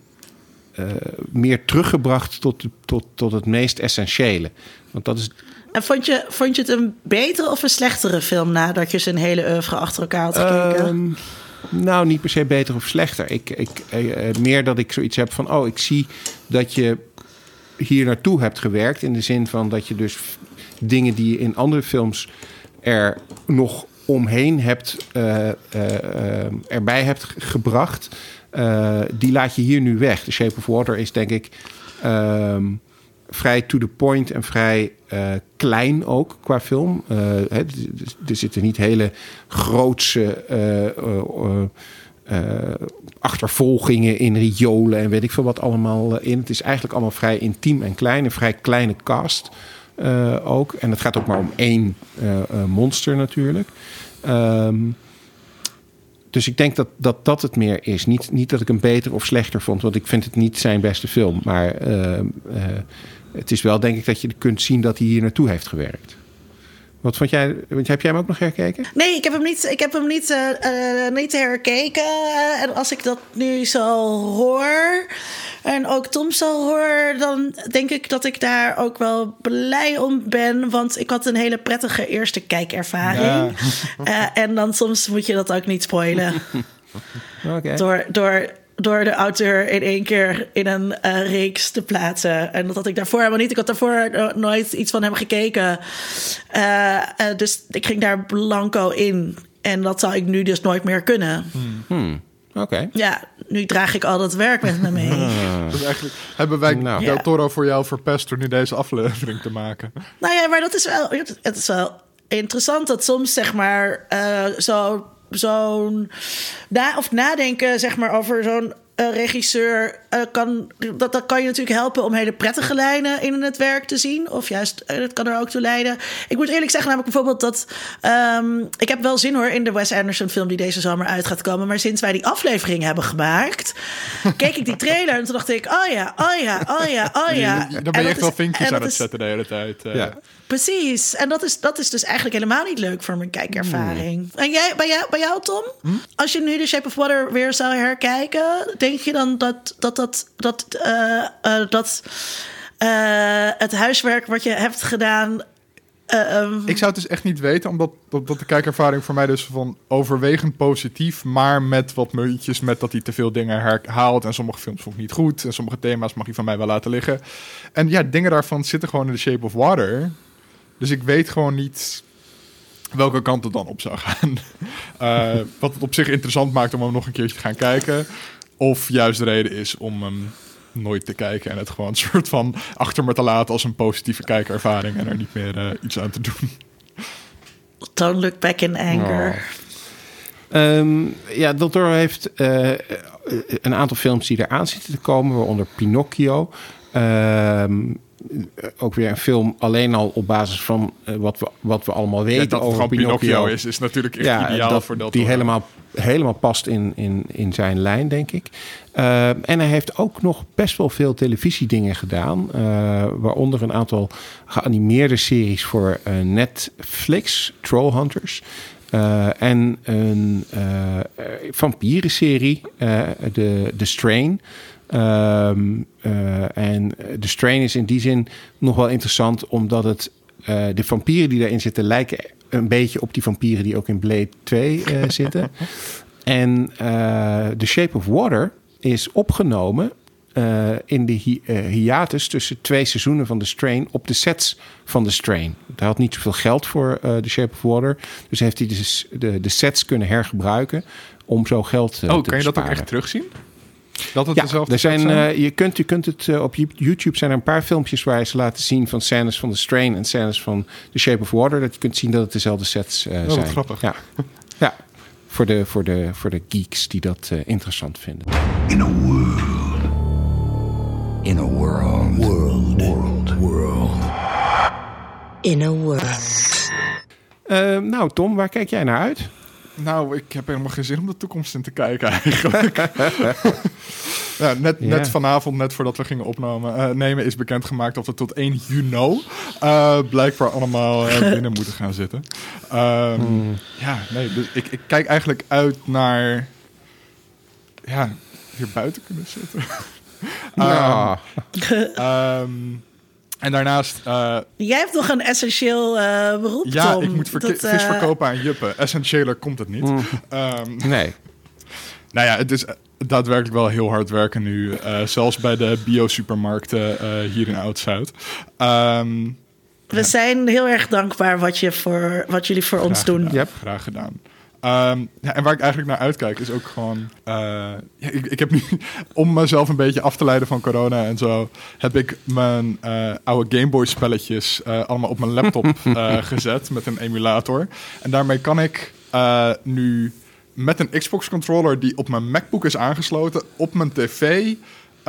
[SPEAKER 2] eh, meer teruggebracht tot, tot, tot het meest essentiële. Want dat is.
[SPEAKER 3] En vond je, vond je het een betere of een slechtere film nadat je zijn hele oeuvre achter elkaar had gekeken?
[SPEAKER 2] ehm, nou, niet per se beter of slechter. Ik, ik, eh, eh, meer dat ik zoiets heb van: oh, ik zie dat je hier naartoe hebt gewerkt. In de zin van dat je dus dingen die je in andere films er nog omheen hebt, eh, eh, erbij hebt ge- gebracht. eh, die laat je hier nu weg. The Shape of Water is denk ik ehm, vrij to the point en vrij klein ook qua film. Er zitten niet hele grootse achtervolgingen in riolen en weet ik veel wat allemaal eh, in. Het is eigenlijk allemaal vrij intiem en klein, een vrij kleine cast eh, ook. En het gaat ook maar om één eh, eh, monster natuurlijk. Ehm, dus ik denk dat, dat dat het meer is. Niet, niet dat ik hem beter of slechter vond, want ik vind het niet zijn beste film. Maar ehm, eh, het is wel denk ik dat je kunt zien dat hij hier naartoe heeft gewerkt. Wat vond jij? Want heb jij hem ook nog herkeken?
[SPEAKER 3] Nee, ik heb hem niet, ik heb hem niet, uh, uh, niet herkeken. En als ik dat nu zo hoor en ook Tom zo hoor, dan denk ik dat ik daar ook wel blij om ben. Want ik had een hele prettige eerste kijkervaring. Ja. en dan soms moet je dat ook niet spoilen. [LAUGHS] okay. Door, door door de auteur in één keer in een uh, reeks te plaatsen. En dat had ik daarvoor helemaal niet. Ik had daarvoor nooit iets van hem gekeken. Uh, uh, dus ik ging daar blanco in. En dat zou ik nu dus nooit meer kunnen.
[SPEAKER 2] Hmm. Hmm. Oké.
[SPEAKER 3] Ja, nu draag ik al dat werk met me mee. [LAUGHS]
[SPEAKER 1] Dus eigenlijk hebben wij nou. Del Toro voor jou verpest door nu deze aflevering te maken.
[SPEAKER 3] Nou ja, maar dat is wel, het is wel interessant dat soms zeg maar zo zo'n na, of nadenken zeg maar, over zo'n uh, regisseur uh, kan, dat, dat kan je natuurlijk helpen om hele prettige lijnen in het werk te zien. Of juist, uh, dat kan er ook toe leiden. Ik moet eerlijk zeggen, namelijk bijvoorbeeld dat. Um, ik heb wel zin hoor in de Wes Anderson film die deze zomer uit gaat komen. Maar sinds wij die aflevering hebben gemaakt, keek ik die trailer en toen dacht ik: oh ja, oh ja, oh ja, oh ja.
[SPEAKER 1] Dan ben je echt wel vinkjes aan het zetten de hele tijd. Ja.
[SPEAKER 3] Precies. En dat is, dat is dus eigenlijk helemaal niet leuk voor mijn kijkervaring. En jij, bij, jou, bij jou, Tom? Hm? Als je nu The Shape of Water weer zou herkijken, denk je dan dat dat, dat, dat, uh, uh, dat uh, het huiswerk wat je hebt gedaan. Um...
[SPEAKER 1] Ik zou het dus echt niet weten, omdat dat, de kijkervaring voor mij dus van overwegend positief, maar met wat muntjes, met dat hij te veel dingen herhaalt. En sommige films vond ik niet goed. En sommige thema's mag hij van mij wel laten liggen. En ja, dingen daarvan zitten gewoon in The Shape of Water. Dus ik weet gewoon niet welke kant het dan op zou gaan. [LAUGHS] wat het op zich interessant maakt om hem nog een keertje te gaan kijken. Of juist de reden is om hem nooit te kijken en het gewoon een [LAUGHS] soort van achter me te laten als een positieve kijkervaring en er niet meer uh, iets aan te doen.
[SPEAKER 3] Don't look back in anger.
[SPEAKER 2] Oh. Um, ja, Doctor heeft uh, een aantal films die eraan zitten te komen, waaronder Pinocchio. Um, eh, ook weer een film alleen al op basis van uh, wat, we, wat we allemaal weten ja, dat over Pinocchio. Pinocchio
[SPEAKER 1] is, is natuurlijk echt ja, ideaal
[SPEAKER 2] dat,
[SPEAKER 1] voor dat.
[SPEAKER 2] Die helemaal, helemaal past in, in, in zijn lijn, denk ik. Uh, en hij heeft ook nog best wel veel televisiedingen gedaan. Uh, waaronder een aantal geanimeerde series voor Netflix, Trollhunters. En een vampierenserie, de, The Strain. Um, uh, en de strain is in die zin nog wel interessant, omdat het uh, de vampieren die daarin zitten lijken een beetje op die vampieren die ook in Blade 2 uh, eh, [LAUGHS] zitten. En The Shape of Water is opgenomen in de hi hiatus tussen twee seizoenen van The Strain op de sets van The Strain. Hij had niet zoveel geld voor The Shape of Water, dus heeft hij dus de, de sets kunnen hergebruiken om zo geld oh, te
[SPEAKER 1] Oh, kan je dat ook echt terugzien?
[SPEAKER 2] Dat het ja, dezelfde er zijn, uh, je, kunt, je kunt het uh, op YouTube zijn er een paar filmpjes waar ze laten zien van scènes van The Strain en scènes van The Shape of Water. Dat je kunt zien dat het dezelfde sets uh, oh, zijn.
[SPEAKER 1] grappig.
[SPEAKER 2] Ja, ja. Voor, de, voor, de, voor de geeks die dat interessant vinden.
[SPEAKER 4] In a world. In a world. World. World. World.
[SPEAKER 3] In a world.
[SPEAKER 2] nou, Tom, waar kijk jij naar uit?
[SPEAKER 1] Nou, ik heb helemaal geen zin om de toekomst in te kijken eigenlijk. [LAUGHS] ja, net, net vanavond, net voordat we gingen opnemen, uh, nemen, is bekendgemaakt dat we tot 1 juni uh, blijkbaar allemaal uh, [LAUGHS] binnen moeten gaan zitten. Um, hmm. Ja, nee, dus ik, ik kijk eigenlijk uit naar ja, hier buiten kunnen zitten.
[SPEAKER 2] ja. [LAUGHS]
[SPEAKER 1] um, En daarnaast... Uh,
[SPEAKER 3] Jij hebt toch een essentieel uh, beroep,
[SPEAKER 1] Ja, ik moet dat, vis uh... verkopen aan Juppen. Essentiëler komt het niet. Mm.
[SPEAKER 2] Um, nee.
[SPEAKER 1] Nou ja, het is daadwerkelijk wel heel hard werken nu. zelfs bij de bio-supermarkten hier in Oud-Zuid. Um,
[SPEAKER 3] We zijn heel erg dankbaar wat, je voor, wat jullie voor ons doen.
[SPEAKER 1] Gedaan, yep. Graag gedaan. Um, ja, en waar ik eigenlijk naar uitkijk is ook gewoon... Uh, ja, ik, ik, heb nu, [LAUGHS] om mezelf een beetje af te leiden van corona en zo... heb ik mijn uh, oude Gameboy spelletjes uh, allemaal op mijn laptop [LAUGHS] gezet met een emulator. En daarmee kan ik nu met een Xbox controller die op mijn MacBook is aangesloten... op mijn tv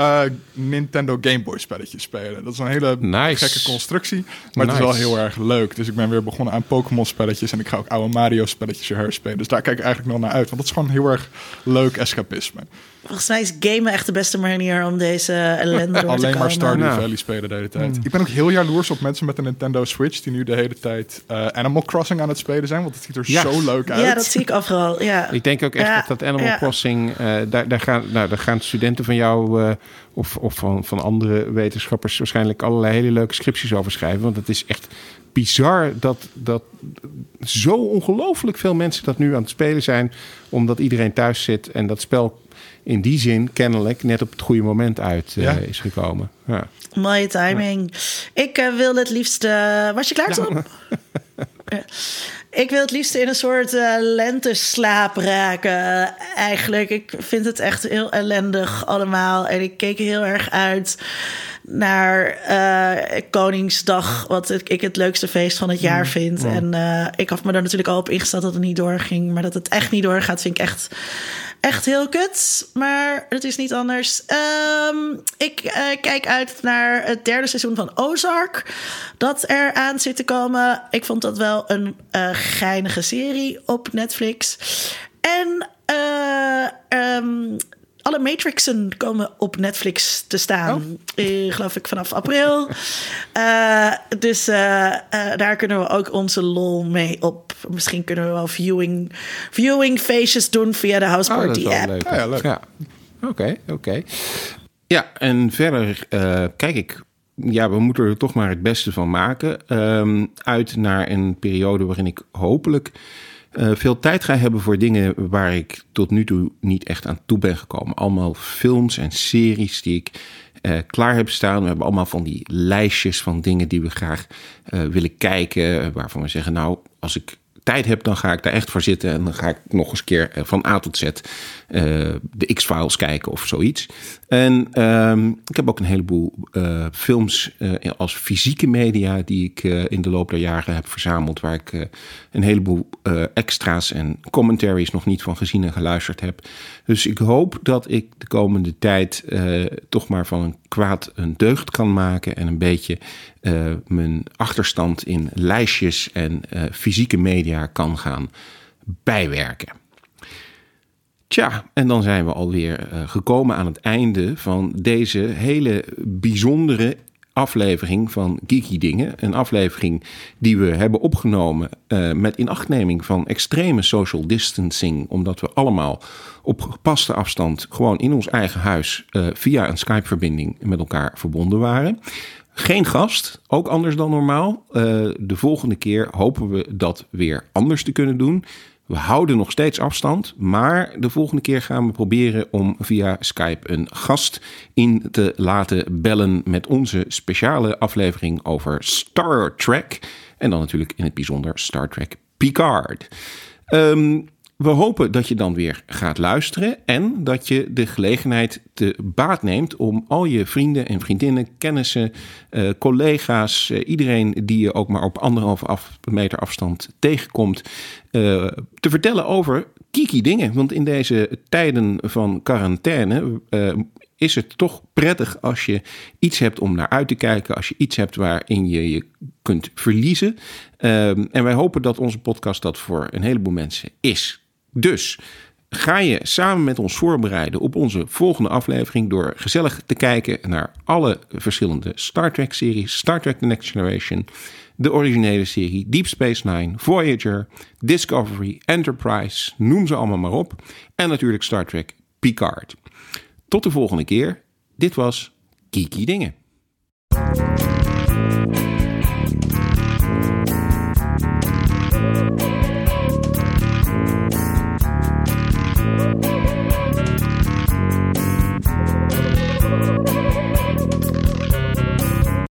[SPEAKER 1] uh, Nintendo Game Boy spelletjes spelen. Dat is een hele gekke constructie, maar het is wel heel erg leuk. Dus ik ben weer begonnen aan Pokémon spelletjes en ik ga ook oude Mario spelletjes herspelen. Dus daar kijk ik eigenlijk nog naar uit, want dat is gewoon heel erg leuk escapisme.
[SPEAKER 3] Volgens mij is gamen echt de beste manier om deze ellende door te
[SPEAKER 1] Alleen maar. Stardew. Valley spelen de hele tijd. Ik ben ook heel jaloers op mensen met een Nintendo Switch... die nu de hele tijd eh, Animal Crossing aan het spelen zijn. Want het ziet er zo leuk uit.
[SPEAKER 3] Ja, dat zie ik overal. Ja.
[SPEAKER 2] Ik denk ook echt
[SPEAKER 3] Ja,
[SPEAKER 2] dat dat Animal
[SPEAKER 3] ja.
[SPEAKER 2] Crossing, eh, daar, daar, gaan, nou, daar gaan studenten van jou eh, of, of van, van andere wetenschappers waarschijnlijk allerlei hele leuke scripties over schrijven. Want het is echt bizar dat, dat zo ongelooflijk veel mensen dat nu aan het spelen zijn, omdat iedereen thuis zit en dat spel in die zin kennelijk net op het goede moment uit eh,
[SPEAKER 1] Ja.
[SPEAKER 2] is gekomen. Ja.
[SPEAKER 3] Mooie timing. Ik eh, wil het liefst. was je klaar, Tom? Ja. Ik wil het liefst in een soort eh, lenteslaap raken. eigenlijk. Ik vind het echt heel ellendig allemaal. En ik keek heel erg uit naar eh, Koningsdag. Wat ik ik het leukste feest van het jaar vind. En eh, ik had me er natuurlijk al op ingesteld dat het niet doorging. Maar dat het echt niet doorgaat, vind ik echt echt heel kut, maar het is niet anders. Ehm, ik eh, kijk uit naar het derde seizoen van Ozark. Dat er aan zit te komen. Ik vond dat wel een eh, geinige serie op Netflix. En eh, ehm, alle Matrixen komen op Netflix te staan. Eh, geloof ik vanaf april. Eh, dus eh, eh, daar kunnen we ook onze lol mee op. Misschien kunnen we wel viewing, viewing feestjes doen via de House
[SPEAKER 2] Oh, dat
[SPEAKER 3] Party
[SPEAKER 2] is wel
[SPEAKER 3] app.
[SPEAKER 2] leuk.
[SPEAKER 1] Ja, ja, leuk.
[SPEAKER 2] Ja, oké, oké. Ja, en verder eh, kijk ik... Ja, we moeten er toch maar het beste van maken. Ehm, uit naar een periode waarin ik hopelijk eh, veel tijd ga hebben voor dingen waar ik tot nu toe niet echt aan toe ben gekomen. Allemaal films en series die ik eh, klaar heb staan. We hebben allemaal van die lijstjes van dingen die we graag eh, willen kijken. Waarvan we zeggen, nou, als ik tijd heb, dan ga ik daar echt voor zitten. En dan ga ik nog eens een keer van A tot Z de X-Files kijken of zoiets. En ehm, ik heb ook een heleboel films als fysieke media... die ik in de loop der jaren heb verzameld... waar ik een heleboel eh, extra's en commentaries nog niet van gezien en geluisterd heb. Dus ik hoop dat ik de komende tijd eh, toch maar van een kwaad een deugd kan maken... en een beetje eh, mijn achterstand in lijstjes en fysieke media kan gaan bijwerken. Tja, en dan zijn we alweer gekomen aan het einde van deze hele bijzondere aflevering van Geeky Dingen. Een aflevering die we hebben opgenomen eh, met inachtneming van extreme social distancing. Omdat we allemaal op gepaste afstand gewoon in ons eigen huis eh, via een Skype-verbinding met elkaar verbonden waren. Geen gast, ook anders dan normaal. Eh, de volgende keer hopen we dat weer anders te kunnen doen. We houden nog steeds afstand, maar de volgende keer gaan we proberen om via Skype een gast in te laten bellen met onze speciale aflevering over Star Trek. En dan natuurlijk in het bijzonder Star Trek Picard. Ehm, we hopen dat je dan weer gaat luisteren en dat je de gelegenheid te baat neemt om al je vrienden en vriendinnen, kennissen, eh, collega's, eh, iedereen die je ook maar op anderhalve af, meter afstand tegenkomt, eh, te vertellen over kiki dingen. Want in deze tijden van quarantaine eh, is het toch prettig als je iets hebt om naar uit te kijken, als je iets hebt waarin je je kunt verliezen. Ehm, en wij hopen dat onze podcast dat voor een heleboel mensen is. Dus ga je samen met ons voorbereiden op onze volgende aflevering door gezellig te kijken naar alle verschillende Star Trek series, Star Trek The Next Generation, de originele serie, Deep Space Nine, Voyager, Discovery, Enterprise, noem ze allemaal maar op. En natuurlijk Star Trek Picard. Tot de volgende keer. Dit was Kiki Dingen.